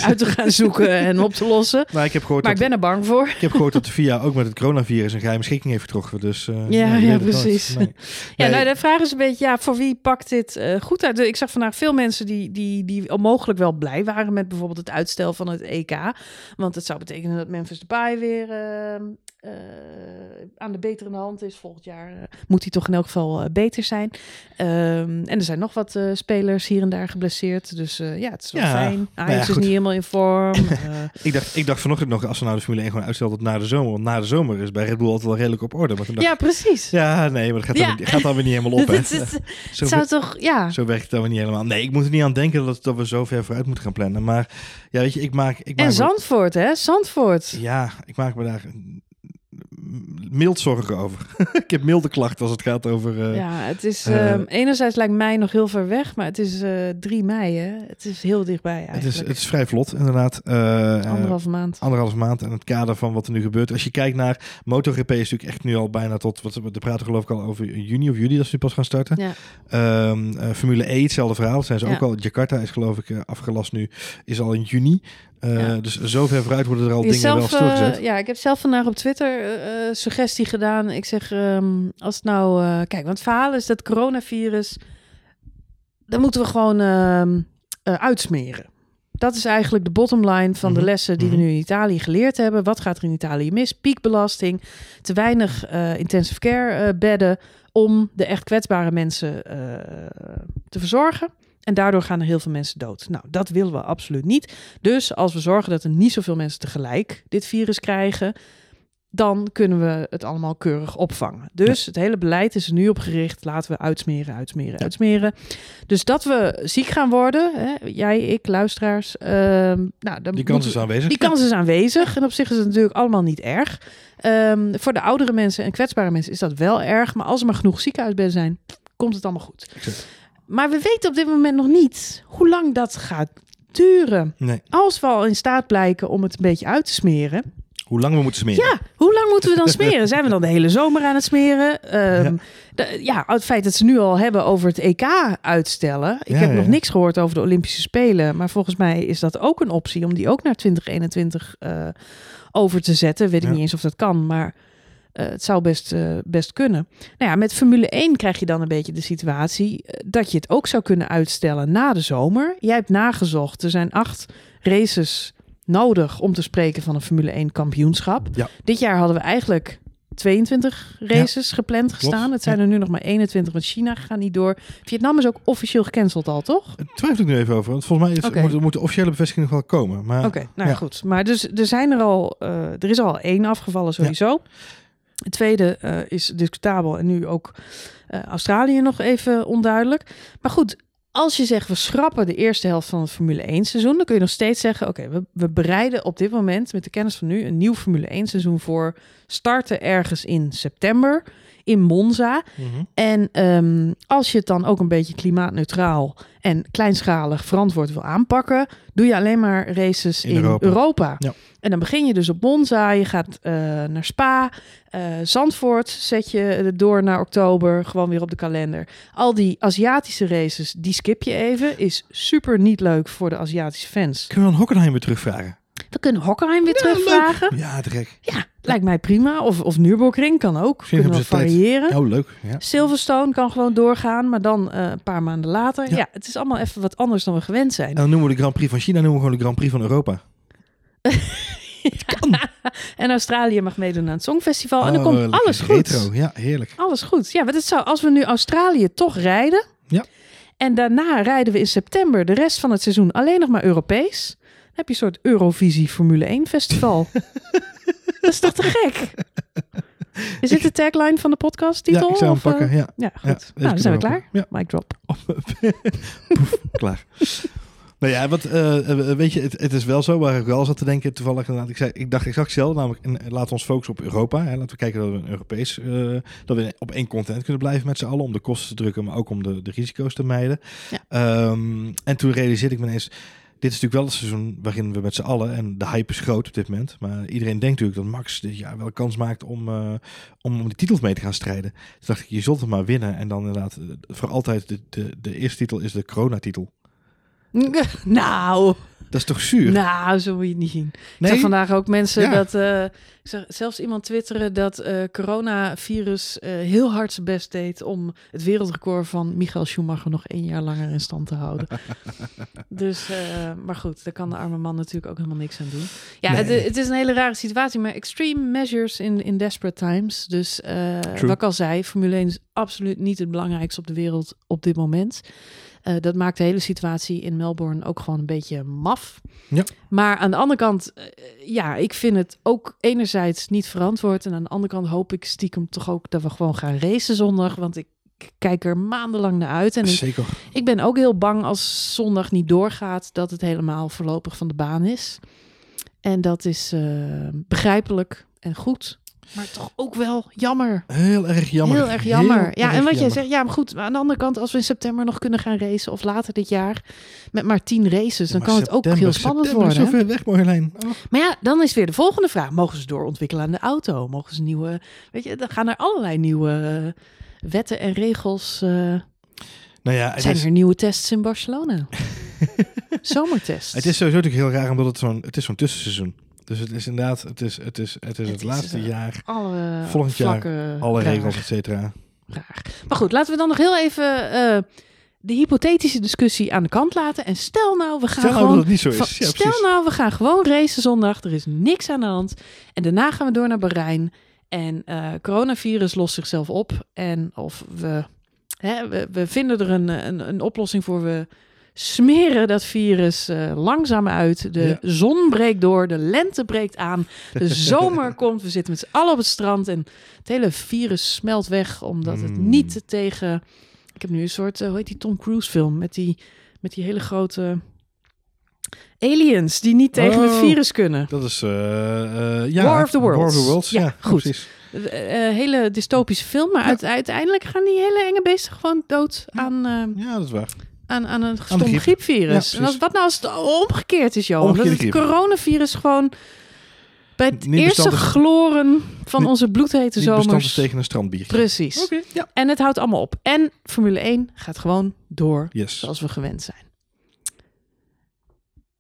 uit te gaan zoeken en op te lossen. Maar, <laughs> ik, heb gehoord maar ik ben er bang voor. Ik heb gehoord dat de VIA ook met het coronavirus een geheime schikking heeft getrokken. Dus, uh, ja, ja, precies. Nee. <laughs> Ja, nou, de vraag is een beetje, ja, voor wie pakt dit uh, goed uit? Ik zag vandaag veel mensen die, die, die onmogelijk wel blij waren met bijvoorbeeld het uitstel van het EK. Want het zou betekenen dat Memphis Depay weer uh, aan de betere hand is. Volgend jaar uh, moet hij toch in elk geval uh, beter zijn. Um, en er zijn nog wat spelers hier en daar geblesseerd. Dus ja, het is wel ja, fijn. Ajax nou ja, is niet helemaal in vorm. <laughs> ik, dacht, ik dacht vanochtend nog, als we nou de Formule 1 gewoon uitstellen tot na de zomer. Want na de zomer is bij Red Bull altijd wel redelijk op orde. Maar dacht, ja, precies. Ja, nee, maar dat gaat, ja. Dan, gaat dan weer niet helemaal op. <laughs> het, <laughs> het, zo zou toch, ja. Zo werkt het dan weer niet helemaal. Nee, ik moet er niet aan denken dat, dat we zo ver vooruit moeten gaan plannen. Maar ja, weet je, ik maak... Ik maak en Zandvoort, hè? Zandvoort. Ja, ik maak me daar mild zorgen over. <laughs> ik heb milde klachten als het gaat over... eh, Ja, het is eh, ehm, enerzijds lijkt mei nog heel ver weg, maar het is eh 3 mei, hè? Het is heel dichtbij het, eigenlijk. is, het is vrij vlot, inderdaad. Eh, eh, Anderhalve maand. anderhalve maand en het kader van wat er nu gebeurt. Als je kijkt naar MotoGP is natuurlijk echt nu al bijna tot, wat we praten geloof ik al over juni of juli dat ze nu pas gaan starten. Ja. Ehm, eh, Formule E, hetzelfde verhaal. Zijn ze Ja. ook al. Jakarta is geloof ik eh, afgelast nu, is al in juni. Eh, Ja. Dus zover vooruit worden er al dingen wel stilgezet. eh, ja, ik heb zelf vandaag op Twitter eh, suggestie gedaan. Ik zeg, ehm, als het nou... kijk, want het verhaal is dat coronavirus... Dan moeten we gewoon ehm, eh, uitsmeren. Dat is eigenlijk de bottom line van Mhm, de lessen die mhm. we nu in Italië geleerd hebben. Wat gaat er in Italië mis? Piekbelasting, te weinig intensive care bedden om de echt kwetsbare mensen te verzorgen. En daardoor gaan er heel veel mensen dood. Nou, dat willen we absoluut niet. Dus als we zorgen dat er niet zoveel mensen tegelijk dit virus krijgen, dan kunnen we het allemaal keurig opvangen. Dus het hele beleid is er nu op gericht. Laten we uitsmeren, uitsmeren, Ja. uitsmeren. Dus dat we ziek gaan worden, hè, jij, ik, luisteraars. ehm, nou, dan Die kans is we- aanwezig. die kans is aanwezig. En op zich is het natuurlijk allemaal niet erg. Ehm, voor de oudere mensen en kwetsbare mensen is dat wel erg. Maar als er maar genoeg ziekenhuisbedden zijn, komt het allemaal goed. Exact. Maar we weten op dit moment nog niet hoe lang dat gaat duren. Nee. Als we al in staat blijken om het een beetje uit te smeren. Hoe lang we moeten smeren. Ja, hoe lang moeten we dan <laughs> smeren? Zijn we dan de hele zomer aan het smeren? Ehm, de- ja, het feit dat ze nu al hebben over het EK uitstellen. Ik Ja, heb ja. nog niks gehoord over de Olympische Spelen. Maar volgens mij is dat ook een optie om die ook naar 2021 eh, over te zetten. Weet ik Ja. niet eens of dat kan, maar eh, het zou best, eh, best kunnen. Nou ja, met Formule 1 krijg je dan een beetje de situatie eh, dat je het ook zou kunnen uitstellen na de zomer. Jij hebt nagezocht, er zijn acht races nodig om te spreken van een Formule 1 kampioenschap. Ja. Dit jaar hadden we eigenlijk 22 races gepland gestaan. Het zijn er nu nog maar 21, want China gaat niet door. Vietnam is ook officieel gecanceld al, toch? Daar twijfel ik nu even over. Want volgens mij is, moet, moet de officiële bevestiging nog wel komen. Oké, nou ja. goed. Maar dus er zijn er al, er is al één afgevallen sowieso. Het tweede eh, is discutabel en nu ook eh, Australië nog even onduidelijk. Maar goed, als je zegt we schrappen de eerste helft van het Formule 1 seizoen, dan kun je nog steeds zeggen: oké, we, we bereiden op dit moment met de kennis van nu een nieuw Formule 1 seizoen voor. Starten ergens in september in Monza. Mhm. En ehm, als je het dan ook een beetje klimaatneutraal en kleinschalig verantwoord wil aanpakken, doe je alleen maar races In in, Europa. Europa. Ja. En dan begin je dus op Monza, je gaat eh, naar Spa, eh, Zandvoort zet je door naar oktober, gewoon weer op de kalender. Al die Aziatische races, die skip je even, is super niet leuk voor de Aziatische fans. Kunnen we dan Hockenheim weer terugvragen? We kunnen Hockenheim weer Ja, terugvragen. Ja, te gek. Ja, lijkt mij prima. Of, of Nürburgring kan ook. Misschien Kunnen we ze tijd. variëren. Oh, leuk. Ja. Silverstone kan gewoon doorgaan, maar dan eh, een paar maanden later. Ja. Ja. het is allemaal even wat anders dan we gewend zijn. En dan noemen we de Grand Prix van China noemen we gewoon de Grand Prix van Europa. <laughs> <laughs> En Australië mag meedoen aan het Songfestival. en dan Oh, komt lekker alles goed. Retro. Ja, heerlijk. Alles goed. Ja, want het zou, als we nu Australië toch rijden. Ja. En daarna rijden we in september de rest van het seizoen alleen nog maar Europees. Dan heb je een soort Eurovisie Formule 1 festival. <laughs> dat is toch te gek? Is dit de tagline van de podcast titel? Ja, ik zou hem of, eh? pakken. Ja. Ja, Ja, goed. nou, dan zijn we klaar. ook. Mic drop. <laughs> Poef, klaar. Nou ja, wat, eh, eh, weet je, het, het is wel zo waar ik wel zat te denken. Toevallig inderdaad, ik, zei, ik dacht exact hetzelfde. Namelijk, en, eh, laten we ons focussen op Europa. Hè. Laten we kijken dat we een Europees, eh, dat we op één continent kunnen blijven met z'n allen. Om de kosten te drukken, maar ook om de, de risico's te mijden. Ja. Ehm, en toen realiseerde ik me ineens, dit is natuurlijk wel het seizoen waarin we met z'n allen, en de hype is groot op dit moment. Maar iedereen denkt natuurlijk dat Max dit jaar wel kans maakt om, eh, om, om die titels mee te gaan strijden. Toen dacht ik, je zult het maar winnen. En dan inderdaad, eh, voor altijd, de, de, de eerste titel is de corona-titel. <laughs> nou, Dat is toch zuur? nou, zo moet je het niet zien. Ik nee? zag vandaag ook mensen Ja. dat... ik zag zelfs iemand twitteren dat eh coronavirus eh, heel hard zijn best deed... om het wereldrecord van Michael Schumacher nog één jaar langer in stand te houden. <laughs> dus, maar goed, daar kan de arme man natuurlijk ook helemaal niks aan doen. Ja, Nee. het, het is een hele rare situatie, maar extreme measures in, in desperate times. Dus wat ik al zei, Formule 1 is absoluut niet het belangrijkste op de wereld op dit moment. Eh, dat maakt de hele situatie in Melbourne ook gewoon een beetje maf. Ja. Maar aan de andere kant, eh, ja, ik vind het ook enerzijds niet verantwoord. En aan de andere kant hoop ik stiekem toch ook dat we gewoon gaan racen zondag. Want ik kijk er maandenlang naar uit. En ik, Zeker. ik ben ook heel bang als zondag niet doorgaat, dat het helemaal voorlopig van de baan is. En dat is eh, begrijpelijk en goed. Maar toch ook wel jammer. Heel erg jammer. Heel erg jammer. Heel ja, erg en wat jij zegt, ja, maar goed. Maar aan de andere kant, als we in september nog kunnen gaan racen of later dit jaar met maar tien races, dan kan het ook heel spannend is worden. zo hè? ver weg, Marjolein. Oh. Maar ja, dan is weer de volgende vraag: mogen ze doorontwikkelen aan de auto? Mogen ze nieuwe, weet je, dan gaan er allerlei nieuwe eh, wetten en regels. eh, Nou ja, zijn is, er nieuwe tests in Barcelona? <laughs> Zomertests. het is sowieso natuurlijk heel raar, omdat het zo'n het is zo'n tussenseizoen. Dus het is inderdaad, het is het, is, het, is het, Het is, laatste eh, jaar, alle volgend jaar alle raar, regels, et cetera. raar. Maar goed, laten we dan nog heel even eh, de hypothetische discussie aan de kant laten. En stel nou, we gaan Stel nou gewoon. dat het niet zo is. van- ja, stel nou, we gaan gewoon racen zondag. Er is niks aan de hand. En daarna gaan we door naar Bahrein. En eh coronavirus lost zichzelf op. En of we, hè, we, we vinden er een, een, een oplossing voor. We smeren dat virus eh, langzaam uit. De Ja. zon breekt door. De lente breekt aan. De <laughs> zomer komt. We zitten met z'n allen op het strand. En het hele virus smelt weg. Omdat het Mm. niet tegen... Ik heb nu een soort, eh, hoe heet die Tom Cruise film? Met die, met die hele grote aliens die niet tegen het Oh. virus kunnen. Dat is, eh, ja. War of the Worlds. War of the Worlds, Ja, ja, goed. precies. Hele dystopische film, maar Ja. uiteindelijk gaan die hele enge beesten gewoon dood aan, eh, Ja, dat is waar. Aan, aan een stom griep. griepvirus. Ja, en precies. als, wat nou als het omgekeerd is, Johan? Dat het griep. coronavirus gewoon bij het Niet eerste gloren van niet- onze bloedhete zomers. tegen een strandbiertje. Precies. Ja. En het houdt allemaal op. En Formule 1 gaat gewoon door Yes. zoals we gewend zijn.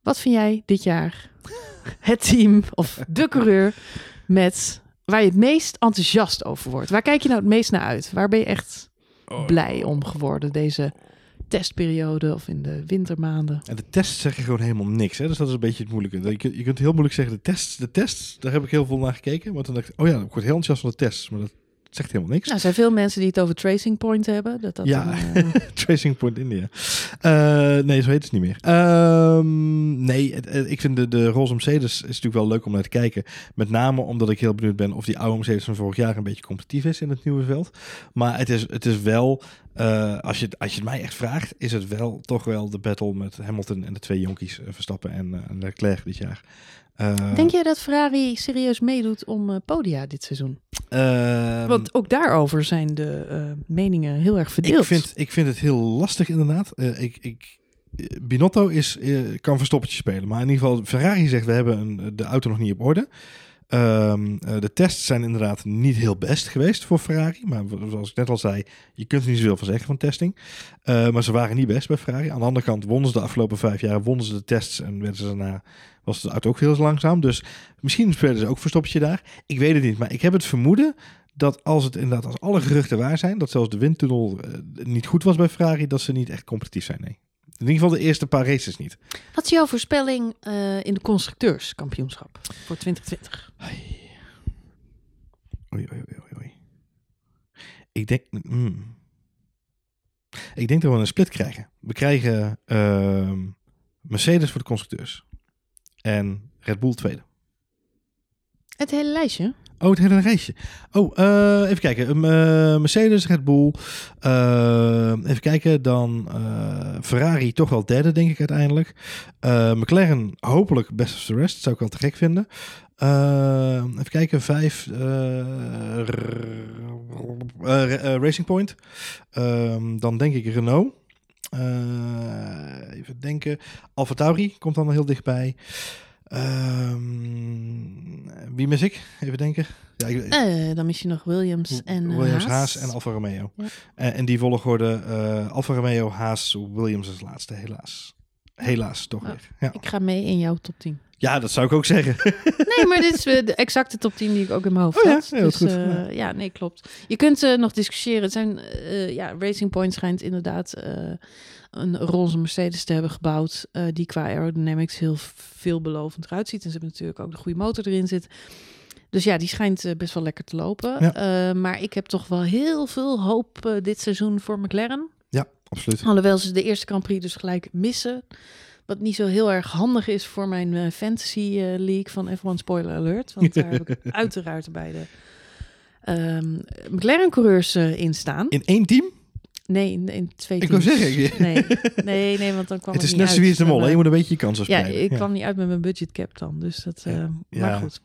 Wat vind jij dit jaar <laughs> het team of de coureur met waar je het meest enthousiast over wordt? Waar kijk je nou het meest naar uit? Waar ben je echt Oh. blij om geworden deze testperiode of in de wintermaanden? En de tests zeggen gewoon helemaal niks. Hè? Dus dat is een beetje het moeilijke. Je kunt, je kunt heel moeilijk zeggen, de tests, de tests, daar heb ik heel veel naar gekeken. Want dan dacht ik, oh ja, ik word heel enthousiast van de tests. Maar dat zegt helemaal niks. Nou, er zijn veel mensen die het over Tracing Point hebben. Dat dat Ja. een, <laughs> eh, Tracing Point India. Eh, nee, zo heet het niet meer. Ehm, nee, het- het- ik vind de, de roze Mercedes is natuurlijk wel leuk om naar te kijken. Met name omdat ik heel benieuwd ben of die oude Mercedes van vorig jaar een beetje competitief is in het nieuwe veld. Maar het is, het is wel, eh, als, je, het- als je het mij echt vraagt, is het wel toch wel de battle met Hamilton en de twee jonkies, eh, Verstappen en, eh, en Leclerc dit jaar. Eh, Denk jij dat Ferrari serieus meedoet om eh, podia dit seizoen? ehm, Want ook daarover zijn de eh, meningen heel erg verdeeld. Ik vind, ik vind het heel lastig inderdaad. Eh, ik, ik, eh, Binotto is, eh, kan verstoppertje spelen. Maar in ieder geval, Ferrari zegt, we hebben een, de auto nog niet op orde. Ehm, eh, de tests zijn inderdaad niet heel best geweest voor Ferrari. Maar zoals ik net al zei, je kunt er niet zoveel van zeggen van testing. Eh, maar ze waren niet best bij Ferrari. Aan de andere kant wonnen ze de afgelopen vijf jaar, wonnen ze de tests en werden ze daarna, was de auto ook veel te langzaam. Dus misschien spelen ze ook verstoppertje daar. Ik weet het niet, maar ik heb het vermoeden dat als het inderdaad, als alle geruchten waar zijn, dat zelfs de windtunnel eh, niet goed was bij Ferrari, dat ze niet echt competitief zijn. Nee. In ieder geval de eerste paar races niet. Wat is jouw voorspelling eh, in de constructeurskampioenschap voor 2020? Oei, oei, oei, oei, oei. Ik denk. mm. Ik denk dat we een split krijgen. We krijgen ehm, Mercedes voor de constructeurs. En Red Bull tweede. Het hele lijstje? Oh, het hele raceje. Oh, eh, even kijken. Eh, Mercedes, Red Bull. Eh, even kijken. Dan Ferrari toch wel derde, denk ik uiteindelijk. McLaren hopelijk best of the rest. Zou ik wel te gek vinden. Even kijken. Vijf. Racing Point. Dan denk ik Renault. Eh, even denken. Alfa Tauri komt dan heel dichtbij. Ehm, wie mis ik? Even denken. Ja, ik, Eh, dan mis je nog Williams en eh, Williams, Haas. Haas en Alfa Romeo. Ja. En, en die volgorde eh Alfa Romeo, Haas, Williams als laatste, helaas. Helaas, toch weer. Ja. Ik ga mee in jouw top 10. Ja, dat zou ik ook zeggen. <laughs> Nee, maar dit is eh, de exacte top 10 die ik ook in mijn hoofd Oh ja, had. heel dus, goed. eh, Ja. ja, nee, klopt. Je kunt eh, nog discussiëren. Het zijn, ja, Racing Point schijnt inderdaad een roze Mercedes te hebben gebouwd. die qua aerodynamics heel veelbelovend eruit ziet. En ze hebben natuurlijk ook de goede motor erin zit. Dus ja, die schijnt best wel lekker te lopen. Ja. Maar ik heb toch wel heel veel hoop dit seizoen voor McLaren. ja, absoluut. Alhoewel ze de eerste Grand Prix dus gelijk missen. Wat niet zo heel erg handig is voor mijn eh, fantasy eh, league van F1 Spoiler Alert. Want daar heb ik <laughs> uiteraard bij de ehm, McLaren-coureurs eh, in staan. In één team? Nee, in, in twee Ik wou teams. zeggen, Nee, <laughs> nee, nee, want dan kwam het is niet net zoals de mol. Je moet een beetje je kansen Ja, spelen. ik kwam niet uit met mijn budget cap dan. Dus dat, Ja. Maar Ja. goed.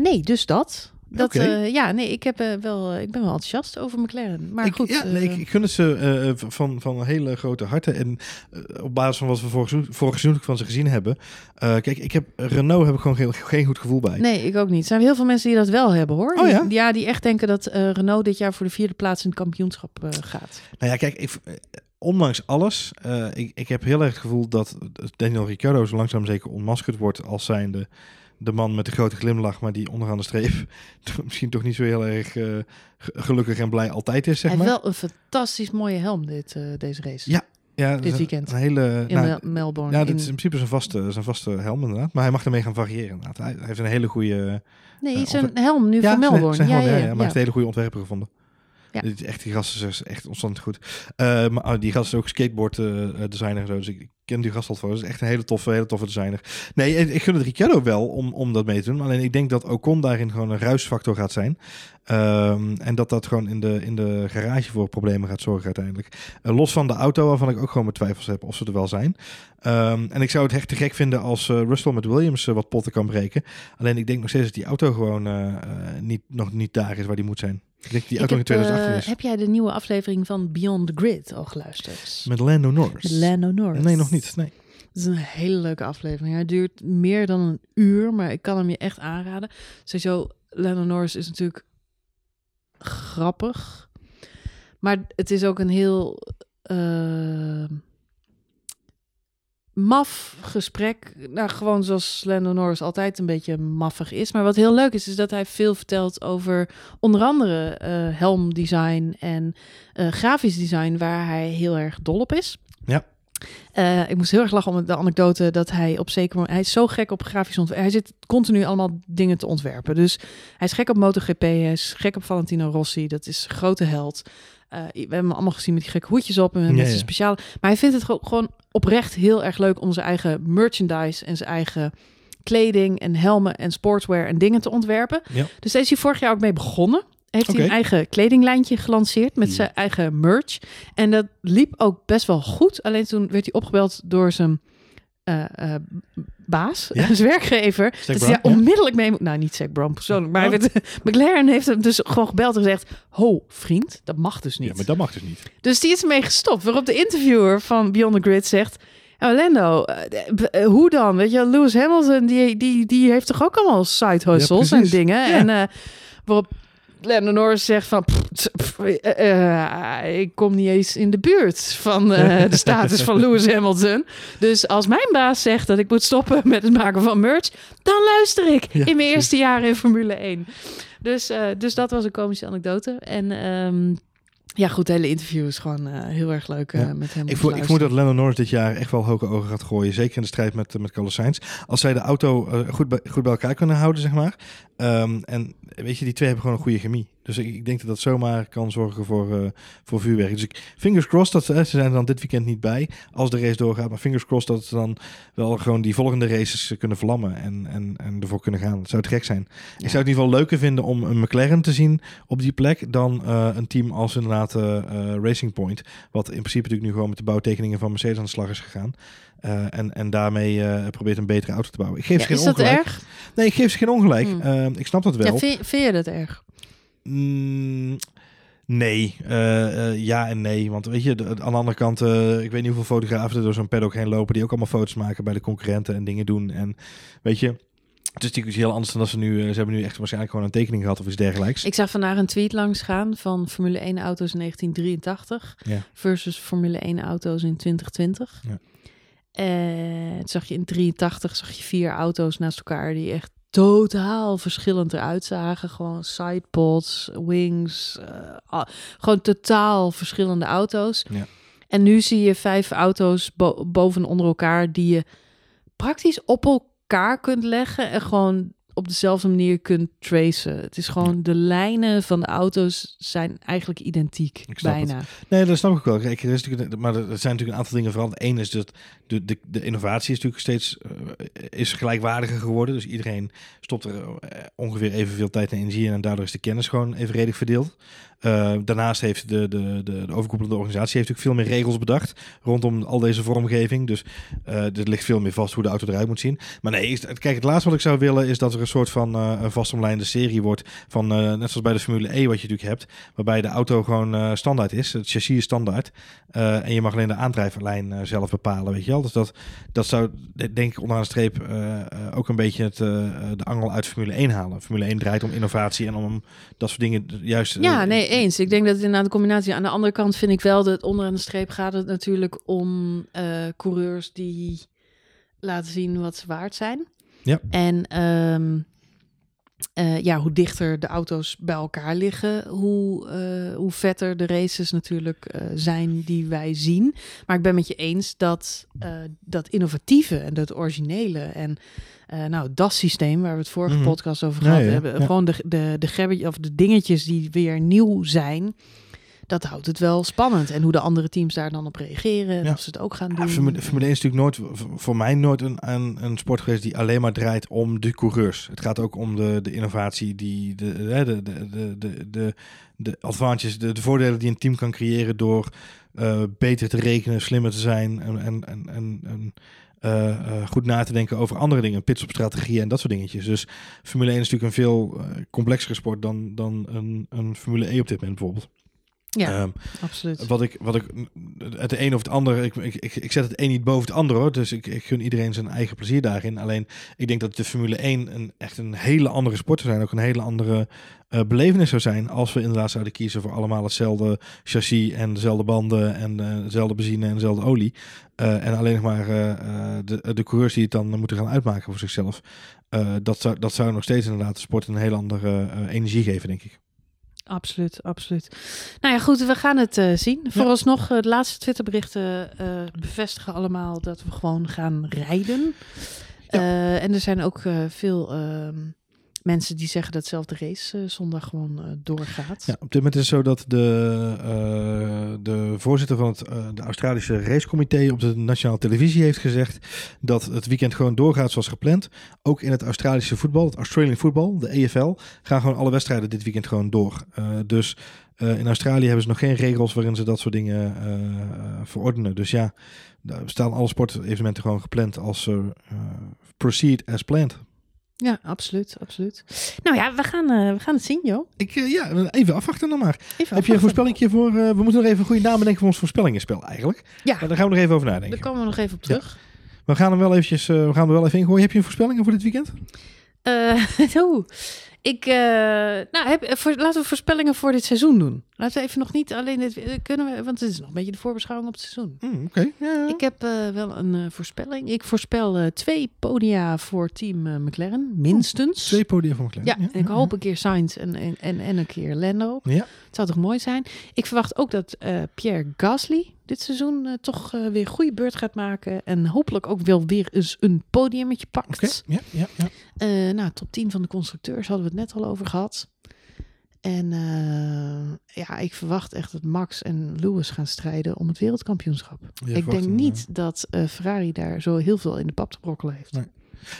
Nee, dus dat. Dat, eh, ja, nee, ik, heb, eh, wel, ik ben wel enthousiast over McLaren. Maar ik, goed. ja, eh, nee, ik, ik gun het ze eh, van, van hele grote harten. En eh, op basis van wat we vorig seizoen, vorig seizoen van ze gezien hebben. eh, kijk, ik heb Renault heb ik gewoon geen, geen goed gevoel bij. Nee, ik ook niet. Er zijn heel veel mensen die dat wel hebben hoor. Oh ja? Die, ja, die echt denken dat eh, Renault dit jaar voor de vierde plaats in het kampioenschap eh, gaat. Nou ja, kijk, ik, eh, ondanks alles, eh, ik, ik heb heel erg het gevoel dat Daniel Ricciardo zo langzaam zeker onmaskerd wordt als zijnde de man met de grote glimlach, maar die onderaan de streep <laughs> misschien toch niet zo heel erg eh, ge- gelukkig en blij altijd is, zeg Hij maar. heeft wel een fantastisch mooie helm dit, eh, deze race. Ja, ja, dit is weekend. Een hele, In nou, Mel- Melbourne. ja, dit is in principe zijn vaste, zijn vaste helm inderdaad. Maar hij mag ermee gaan variëren inderdaad. Hij, hij heeft een hele goede... nee, eh, zijn helm nu ja, van Melbourne. Zijn, ja, helm, ja, ja, maar hij heeft een hele goede ontwerper gevonden. Ja. Dit is echt, die gast is echt ontzettend goed. Maar oh, die gast is ook skateboard eh, designer en zo. Dus ik, ik ken die gast al voor. Dat is echt een hele toffe, hele toffe designer. Nee, ik, gun het Ricciardo wel om, om dat mee te doen. Alleen ik denk dat Ocon daarin gewoon een ruisfactor gaat zijn. Ehm, en dat dat gewoon in de, in de garage voor problemen gaat zorgen uiteindelijk. Eh, los van de auto, waarvan ik ook gewoon mijn twijfels heb of ze er wel zijn. Ehm, en ik zou het echt te gek vinden als eh, Russell met Williams eh, wat potten kan breken. Alleen ik denk nog steeds dat die auto gewoon niet, nog niet daar is waar die moet zijn. Ik die Ik auto in heb, eh, 2018 is. heb jij de nieuwe aflevering van Beyond the Grid al geluisterd? Met Lando Norris. Met Lando Norris. Nee, nog niet. Nee. Het is een hele leuke aflevering. Hij duurt meer dan een uur, maar ik kan hem je echt aanraden. Sowieso, Lando Norris is natuurlijk grappig. Maar het is ook een heel eh, maf gesprek. Nou, gewoon zoals Lando Norris altijd een beetje maffig is. Maar wat heel leuk is, is dat hij veel vertelt over onder andere eh, helmdesign en eh, grafisch design, waar hij heel erg dol op is. Ja. Eh, ik moest heel erg lachen om de anekdote dat hij op zeker moment... Hij is zo gek op grafisch ontwerpen. Hij zit continu allemaal dingen te ontwerpen. Dus hij is gek op MotoGP, hij is gek op Valentino Rossi. Dat is grote held. Eh, we hebben hem allemaal gezien met die gekke hoedjes op en met Ja, zijn ja. speciale... Maar hij vindt het gewoon- oprecht heel erg leuk om zijn eigen merchandise en zijn eigen kleding en helmen en sportswear en dingen te ontwerpen. Ja. Dus daar is hij vorig jaar ook mee begonnen. Heeft hij een eigen kledinglijntje gelanceerd met zijn eigen merch. En dat liep ook best wel goed. Alleen toen werd hij opgebeld door zijn eh, eh, baas, Ja? zijn <laughs> werkgever. Zac dat hij ja? onmiddellijk mee moet. Nou, niet Zac Brown persoonlijk. Maar Oh. <laughs> McLaren heeft hem dus gewoon gebeld en gezegd... Ho, vriend, dat mag dus niet. Ja, maar dat mag dus niet. Dus die is ermee gestopt. Waarop de interviewer van Beyond the Grid zegt... Oh, Lando, eh, eh, hoe dan? Weet je, Lewis Hamilton, die, die, die heeft toch ook allemaal side hustles Ja, en dingen? En eh, waarop Lando Norris zegt van... pff, pff, eh, eh, ik kom niet eens in de buurt van eh, de <laughs> status van Lewis Hamilton. Dus als mijn baas zegt dat ik moet stoppen met het maken van merch... dan luister ik Ja, in mijn eerste jaren in Formule 1. Dus, dus dat was een komische anekdote. En... ehm, ja, goed, het hele interview is gewoon heel erg leuk Ja. met hem. Ik, voel, ik vermoed dat Lando Norris dit jaar echt wel hoge ogen gaat gooien. Zeker in de strijd met, met Carlos Sainz. Als zij de auto goed, bij, goed bij elkaar kunnen houden, zeg maar. Ehm, en weet je, die twee hebben gewoon een goede chemie. Dus ik, ik denk dat dat zomaar kan zorgen voor, eh, voor vuurwerk. Dus ik, fingers crossed dat ze, ze zijn er dan dit weekend niet bij als de race doorgaat. Maar fingers crossed dat ze dan wel gewoon die volgende races kunnen vlammen en, en, en ervoor kunnen gaan. Dat zou het gek zijn. Ik zou het in ieder geval leuker vinden om een McLaren te zien op die plek dan eh, een team als inderdaad eh, eh, Racing Point. Wat in principe natuurlijk nu gewoon met de bouwtekeningen van Mercedes aan de slag is gegaan. Eh, en, en daarmee eh, probeert een betere auto te bouwen. Ik geef Ja, ze geen is dat erg? Nee, ik geef ze geen ongelijk. Hmm. Eh, ik snap dat wel. Ja, vind, vind je dat erg? Mm, nee, Eh, ja en nee. Want weet je, de- aan de andere kant, ik weet niet hoeveel fotografen er door zo'n paddock heen lopen, die ook allemaal foto's maken bij de concurrenten en dingen doen. En weet je, het is natuurlijk iets heel anders dan dat ze nu, ze hebben nu echt waarschijnlijk gewoon een tekening gehad of iets dergelijks. Ik zag vandaag een tweet langs gaan van Formule 1 auto's in 1983 Ja. versus Formule 1 auto's in 2020. Ja. En toen zag je in 83 zag je vier auto's naast elkaar die echt totaal verschillend eruit zagen. Gewoon sidepods, wings, eh, gewoon totaal verschillende auto's. Ja. En nu zie je vijf auto's bo- boven en onder elkaar die je praktisch op elkaar kunt leggen en gewoon op dezelfde manier kunt tracen. Het is gewoon de lijnen van de auto's zijn eigenlijk identiek, bijna. Nee, dat snap ik wel. Kijk, er is natuurlijk, maar er zijn natuurlijk een aantal dingen veranderd. Eén is dat de, de, de innovatie is natuurlijk steeds eh, is gelijkwaardiger geworden. Dus iedereen stopt er eh, ongeveer evenveel tijd en energie in. En daardoor is de kennis gewoon evenredig verdeeld. Uh, daarnaast heeft de, de, de, de overkoepelende organisatie heeft natuurlijk veel meer regels bedacht rondom al deze vormgeving. Dus uh, er ligt veel meer vast hoe de auto eruit moet zien. Maar nee, kijk, het laatste wat ik zou willen is dat er een soort van uh, een vastomlijnde serie wordt van net zoals bij de Formule E wat je natuurlijk hebt, waarbij de auto gewoon standaard is. Het chassis is standaard en je mag alleen de aandrijverlijn zelf bepalen, weet je wel. Dus dat, dat zou denk ik onderaan de streep ook een beetje het, de angel uit Formule 1 halen. Formule 1 draait om innovatie en om dat soort dingen juist. Ja, nee, eens. Ik denk dat het inderdaad de combinatie. Aan de andere kant vind ik wel dat onderaan de streep gaat het natuurlijk om coureurs die laten zien wat ze waard zijn. Ja. En um, uh, ja, hoe dichter de auto's bij elkaar liggen, hoe, uh, hoe vetter de races natuurlijk uh, zijn die wij zien. Maar ik ben met je eens dat dat innovatieve en dat originele en nou, dat systeem waar we het vorige mm. podcast over gehad hebben, ja. gewoon de, de, de, of de dingetjes die weer nieuw zijn dat houdt het wel spannend. En hoe de andere teams daar dan op reageren. En of ze het ook gaan doen. Ja, Formule, Formule 1 is natuurlijk nooit, voor mij nooit een, een, een sport geweest die alleen maar draait om de coureurs. Het gaat ook om de, de innovatie, die, de, de, de, de, de, de, de advantages, de, de voordelen die een team kan creëren door uh, beter te rekenen, slimmer te zijn en, en, en, en uh, uh, goed na te denken over andere dingen, pits op strategie en dat soort dingetjes. Dus Formule 1 is natuurlijk een veel complexere sport dan, dan een, een Formule E op dit moment bijvoorbeeld. Ja, um, absoluut. Wat ik, wat ik, het een of het ander, ik, ik, ik, ik zet het een niet boven het ander hoor. Dus ik, ik gun iedereen zijn eigen plezier daarin. Alleen ik denk dat de Formule 1 een, echt een hele andere sport zou zijn. Ook een hele andere uh, belevenis zou zijn. Als we inderdaad zouden kiezen voor allemaal hetzelfde chassis en dezelfde banden en uh, dezelfde benzine en dezelfde olie. Uh, en alleen nog maar de, de coureurs die het dan moeten gaan uitmaken voor zichzelf. dat, zou, dat zou nog steeds inderdaad de sport een hele andere energie geven, denk ik. Absoluut, absoluut. Nou ja, goed, we gaan het uh, zien. Vooralsnog, uh, de laatste Twitterberichten uh, bevestigen allemaal dat we gewoon gaan rijden. Ja. en er zijn ook veel ehm, mensen die zeggen dat zelf de race uh, zondag gewoon uh, doorgaat. Ja, op dit moment is het zo dat de, uh, de voorzitter van het de Australische racecomité op de nationale televisie heeft gezegd dat het weekend gewoon doorgaat zoals gepland. Ook in het Australische voetbal, het Australian voetbal, de EFL, gaan gewoon alle wedstrijden dit weekend gewoon door. dus in Australië hebben ze nog geen regels waarin ze dat soort dingen verordenen. Dus ja, daar staan alle sportevenementen gewoon gepland als proceed as planned. Ja, absoluut, absoluut. Nou ja, we gaan, uh, we gaan het zien, joh. Ik, uh, ja, even afwachten dan maar. Heb je een voorspellingje voor... Uh, we moeten nog even een goede naam bedenken voor ons voorspellingenspel eigenlijk. Ja. Daar gaan we nog even over nadenken. Daar komen we nog even op terug. Ja. We gaan er wel eventjes, we gaan er wel even in gooien. Heb je een voorspellingen voor dit weekend? <laughs> Uh, Ik, nou, heb, voor, laten we voorspellingen voor dit seizoen doen. Laten we even nog niet alleen dit kunnen we, want het is nog een beetje de voorbeschouwing op het seizoen. Mm, Oké. Okay. Ja, ja. Ik heb uh, wel een uh, voorspelling. Ik voorspel twee podia voor team McLaren, minstens. Oh, twee podia voor McLaren. Ja, en ik hoop een keer Sainz en, en, en, en een keer Lando. Ja. Het zou toch mooi zijn. Ik verwacht ook dat Pierre Gasly dit seizoen toch weer goede beurt gaat maken. En hopelijk ook wel weer eens een podiummetje pakt. Okay. Ja, ja, ja. Nou, top 10 van de constructeurs hadden we het net al over gehad. En ja, ik verwacht echt dat Max en Lewis gaan strijden om het wereldkampioenschap. ik denk niet dat Ferrari daar zo heel veel in de pap te brokkelen heeft. Nee.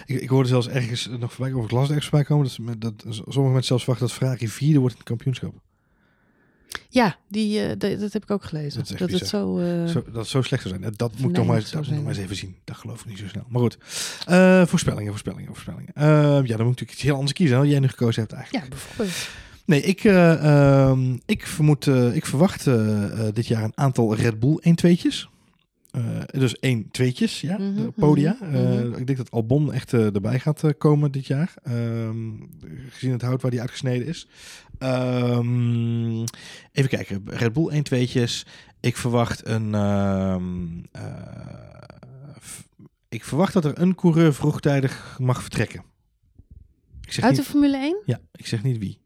Ik, ik, hoorde zelfs ergens nog voorbij, over glas ergens voorbij komen, dat, dat sommige mensen zelfs verwachten dat Ferrari vierde wordt in het kampioenschap. Ja, die, uh, dat heb ik ook gelezen. Dat, dat het zo, uh, zo, Dat zo slecht zou zijn. Dat moet ik nog maar, dat nog maar eens even zien. Dat geloof ik niet zo snel. Maar goed. Uh, voorspellingen, voorspellingen, voorspellingen. ja, dan moet ik natuurlijk iets heel anders kiezen. Wat jij nu gekozen hebt eigenlijk. Ja, bijvoorbeeld. Nee, ik, ehm, ik, vermoed, ik verwacht dit jaar een aantal Red Bull 1-2'tjes. Uh, dus één tweetjes, ja, mm -hmm, podia. Mm -hmm. ik denk dat Albon echt erbij gaat komen dit jaar. Um, gezien het hout waar die uitgesneden is. Um, even kijken. Red Bull 1 tweetjes. Ik verwacht een... Ik verwacht dat er een coureur vroegtijdig mag vertrekken. Ik zeg Uit de Formule 1? Ja, ik zeg niet wie.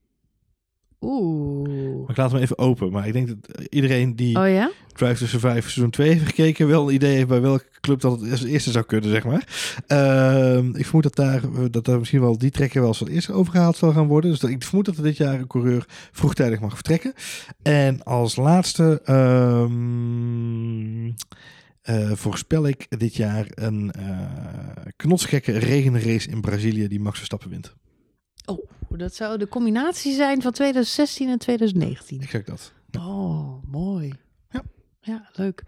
Oeh. Maar ik laat hem even open. Maar ik denk dat iedereen die oh, ja? Drive to Survive seizoen 2 heeft gekeken... wel een idee heeft bij welke club dat het als eerste zou kunnen, zeg maar. Uh, ik vermoed dat daar, dat daar misschien wel die trekker wel als het eerste overgehaald zal gaan worden. Dus dat, ik vermoed dat er dit jaar een coureur vroegtijdig mag vertrekken. En als laatste... Um, eh, voorspel ik dit jaar een eh knotsgekke regenrace in Brazilië die Max Verstappen wint. Oh, dat zou de combinatie zijn van 2016 en 2019. Exact dat. Oh, mooi. Ja. Ja, leuk.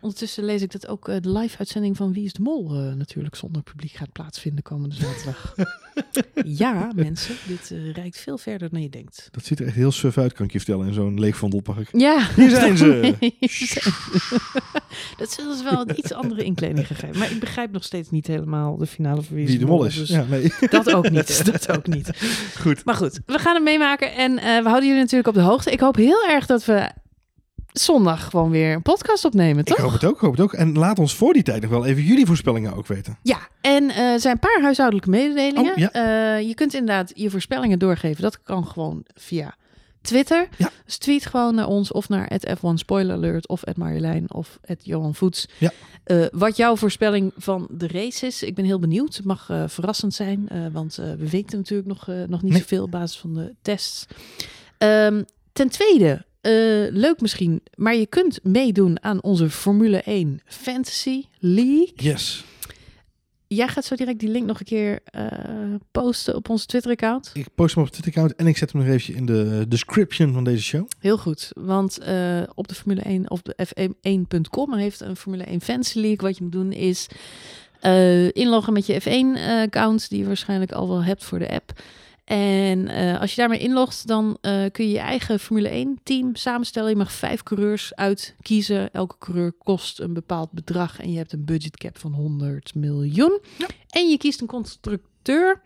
Ondertussen lees ik dat ook eh, de live-uitzending van Wie is de Mol eh, natuurlijk zonder publiek gaat plaatsvinden komende zaterdag. <laughs> ja, mensen, dit eh, reikt veel verder dan je denkt. Dat ziet er echt heel suf uit, kan ik je vertellen, in zo'n leeg vondelpark. Ja, Hier zijn ze. <laughs> Dat zullen ze wel een iets andere inkleding gegeven. Maar ik begrijp nog steeds niet helemaal de finale van Wie is Wie de mol is. dus Ja, nee. Dat ook niet. <laughs> Dat ook niet. Goed. Maar goed, we gaan het meemaken en we houden jullie natuurlijk op de hoogte. Ik hoop heel erg dat we zondag gewoon weer een podcast opnemen, Ik toch? hoop het ook, hoop het ook. En laat ons voor die tijd nog wel even jullie voorspellingen ook weten. Ja, en eh, er zijn een paar huishoudelijke mededelingen. Oh, ja. Eh, je kunt inderdaad je voorspellingen doorgeven. Dat kan gewoon via Twitter. Ja. Dus tweet gewoon naar ons of naar F1 Spoiler Alert of Marjolein of Johan Voets. Ja. Eh, wat jouw voorspelling van de race is. Ik ben heel benieuwd. Het mag verrassend zijn, want we weten natuurlijk nog, nog niet Nee. zoveel op basis van de tests. Ehm, ten tweede, eh, leuk misschien, maar je kunt meedoen aan onze Formule 1 Fantasy League. Yes. Jij gaat zo direct die link nog een keer eh, posten op onze Twitter-account. Ik post hem op Twitter-account en ik zet hem nog eventjes in de description van deze show. Heel goed, want eh, op de Formule 1 of de f1.com heeft een Formule 1 Fantasy League. Wat je moet doen is inloggen met je F1-account, die je waarschijnlijk al wel hebt voor de app. En eh, als je daarmee inlogt, dan eh, kun je je eigen Formule 1-team samenstellen. Je mag vijf coureurs uitkiezen. Elke coureur kost een bepaald bedrag en je hebt een budgetcap van 100 miljoen. Ja. En je kiest een constructeur.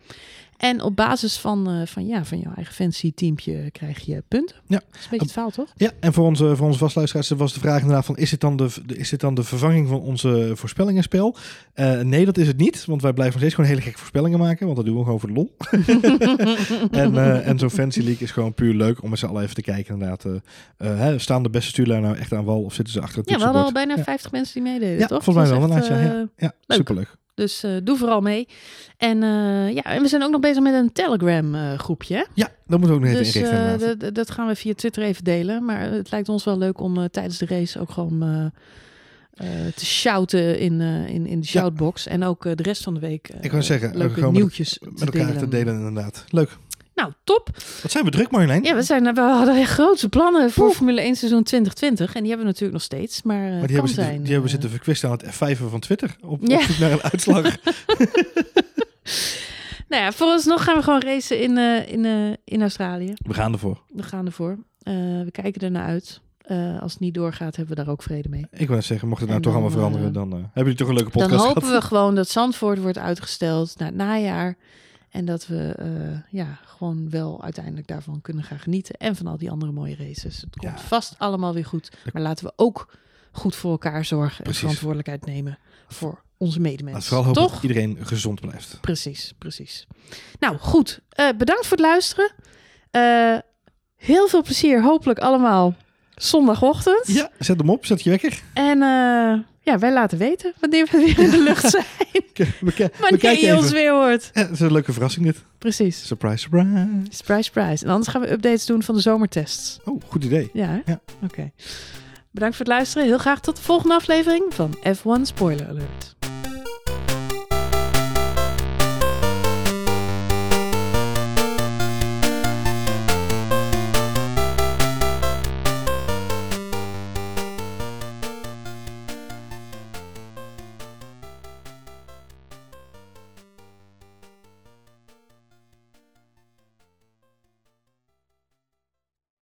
En op basis van, eh, van, ja, van jouw eigen fancy teampje krijg je punten. Ja. Dat is een beetje het verhaal, toch? Ja, en voor onze, voor onze vastluisteraars was de vraag inderdaad van... is dit dan de, is dit dan de vervanging van onze voorspellingenspel? Eh, nee, dat is het niet. Want wij blijven nog steeds gewoon hele gekke voorspellingen maken. Want dat doen we gewoon voor de lol. <laughs> en eh, en zo'n Fancy League is gewoon puur leuk om met z'n allen even te kijken inderdaad. hè, staan de beste stuurlui nou echt aan wal of zitten ze achter het Ja, we hadden al bijna Ja. 50 mensen die meededen, Ja, toch? volgens mij Dat wel, echt, ja, Ja, Leuk. superleuk. Dus eh, doe vooral mee. En, eh, ja, en we zijn ook nog bezig met een Telegram eh, groepje. Ja, dat moeten we ook nog even Dus inrichten dat- gaan we via Twitter even delen. Maar het lijkt ons wel leuk om tijdens de race ook gewoon te shouten in, in, in de shoutbox. En ook de rest van de week Ik wou zeggen, leuke met- nieuwtjes Met elkaar delen. te delen inderdaad. Leuk. Nou, top. Wat zijn we druk Marjolein? Ja, we, zijn, we hadden echt grote plannen voor. Formule 1 seizoen 2020. En die hebben we natuurlijk nog steeds. Maar, eh, Maar kan die hebben, zijn. zitten, die hebben eh, zitten verkwisten aan het F5 van Twitter. Op, Ja. op zoek naar een <laughs> uitslag. <laughs> Nou ja, vooralsnog gaan we gewoon racen in, eh, in, in Australië. we gaan ervoor. We gaan ervoor. Eh, we kijken ernaar uit. Als het niet doorgaat, hebben we daar ook vrede mee. Ik wil zeggen, mocht het nou En toch dan, allemaal veranderen, dan hebben jullie toch een leuke Dan podcast hopen gehad. we gewoon dat Zandvoort wordt uitgesteld naar het najaar. En dat we eh, ja, gewoon wel uiteindelijk daarvan kunnen gaan genieten. En van al die andere mooie races. Het komt Ja. vast allemaal weer goed. Maar laten we ook goed voor elkaar zorgen. En verantwoordelijkheid nemen voor onze Laat medemensen. vooral hopen Toch? dat iedereen gezond blijft. Precies, precies. Nou, goed. Eh, bedankt voor het luisteren. Eh, heel veel plezier, hopelijk allemaal zondagochtend. Ja, zet hem op, zet je wekker. En eh, ja, wij laten weten wanneer we weer in de lucht <laughs> zijn. We, wanneer je ons weer hoort. Ja, het is een leuke verrassing dit. Precies. Surprise, surprise. Surprise, surprise. En anders gaan we updates doen van de zomertests. Oh, goed idee. Ja? Ja. Oké. Bedankt voor het luisteren. Heel graag tot de volgende aflevering van F1 Spoiler Alert.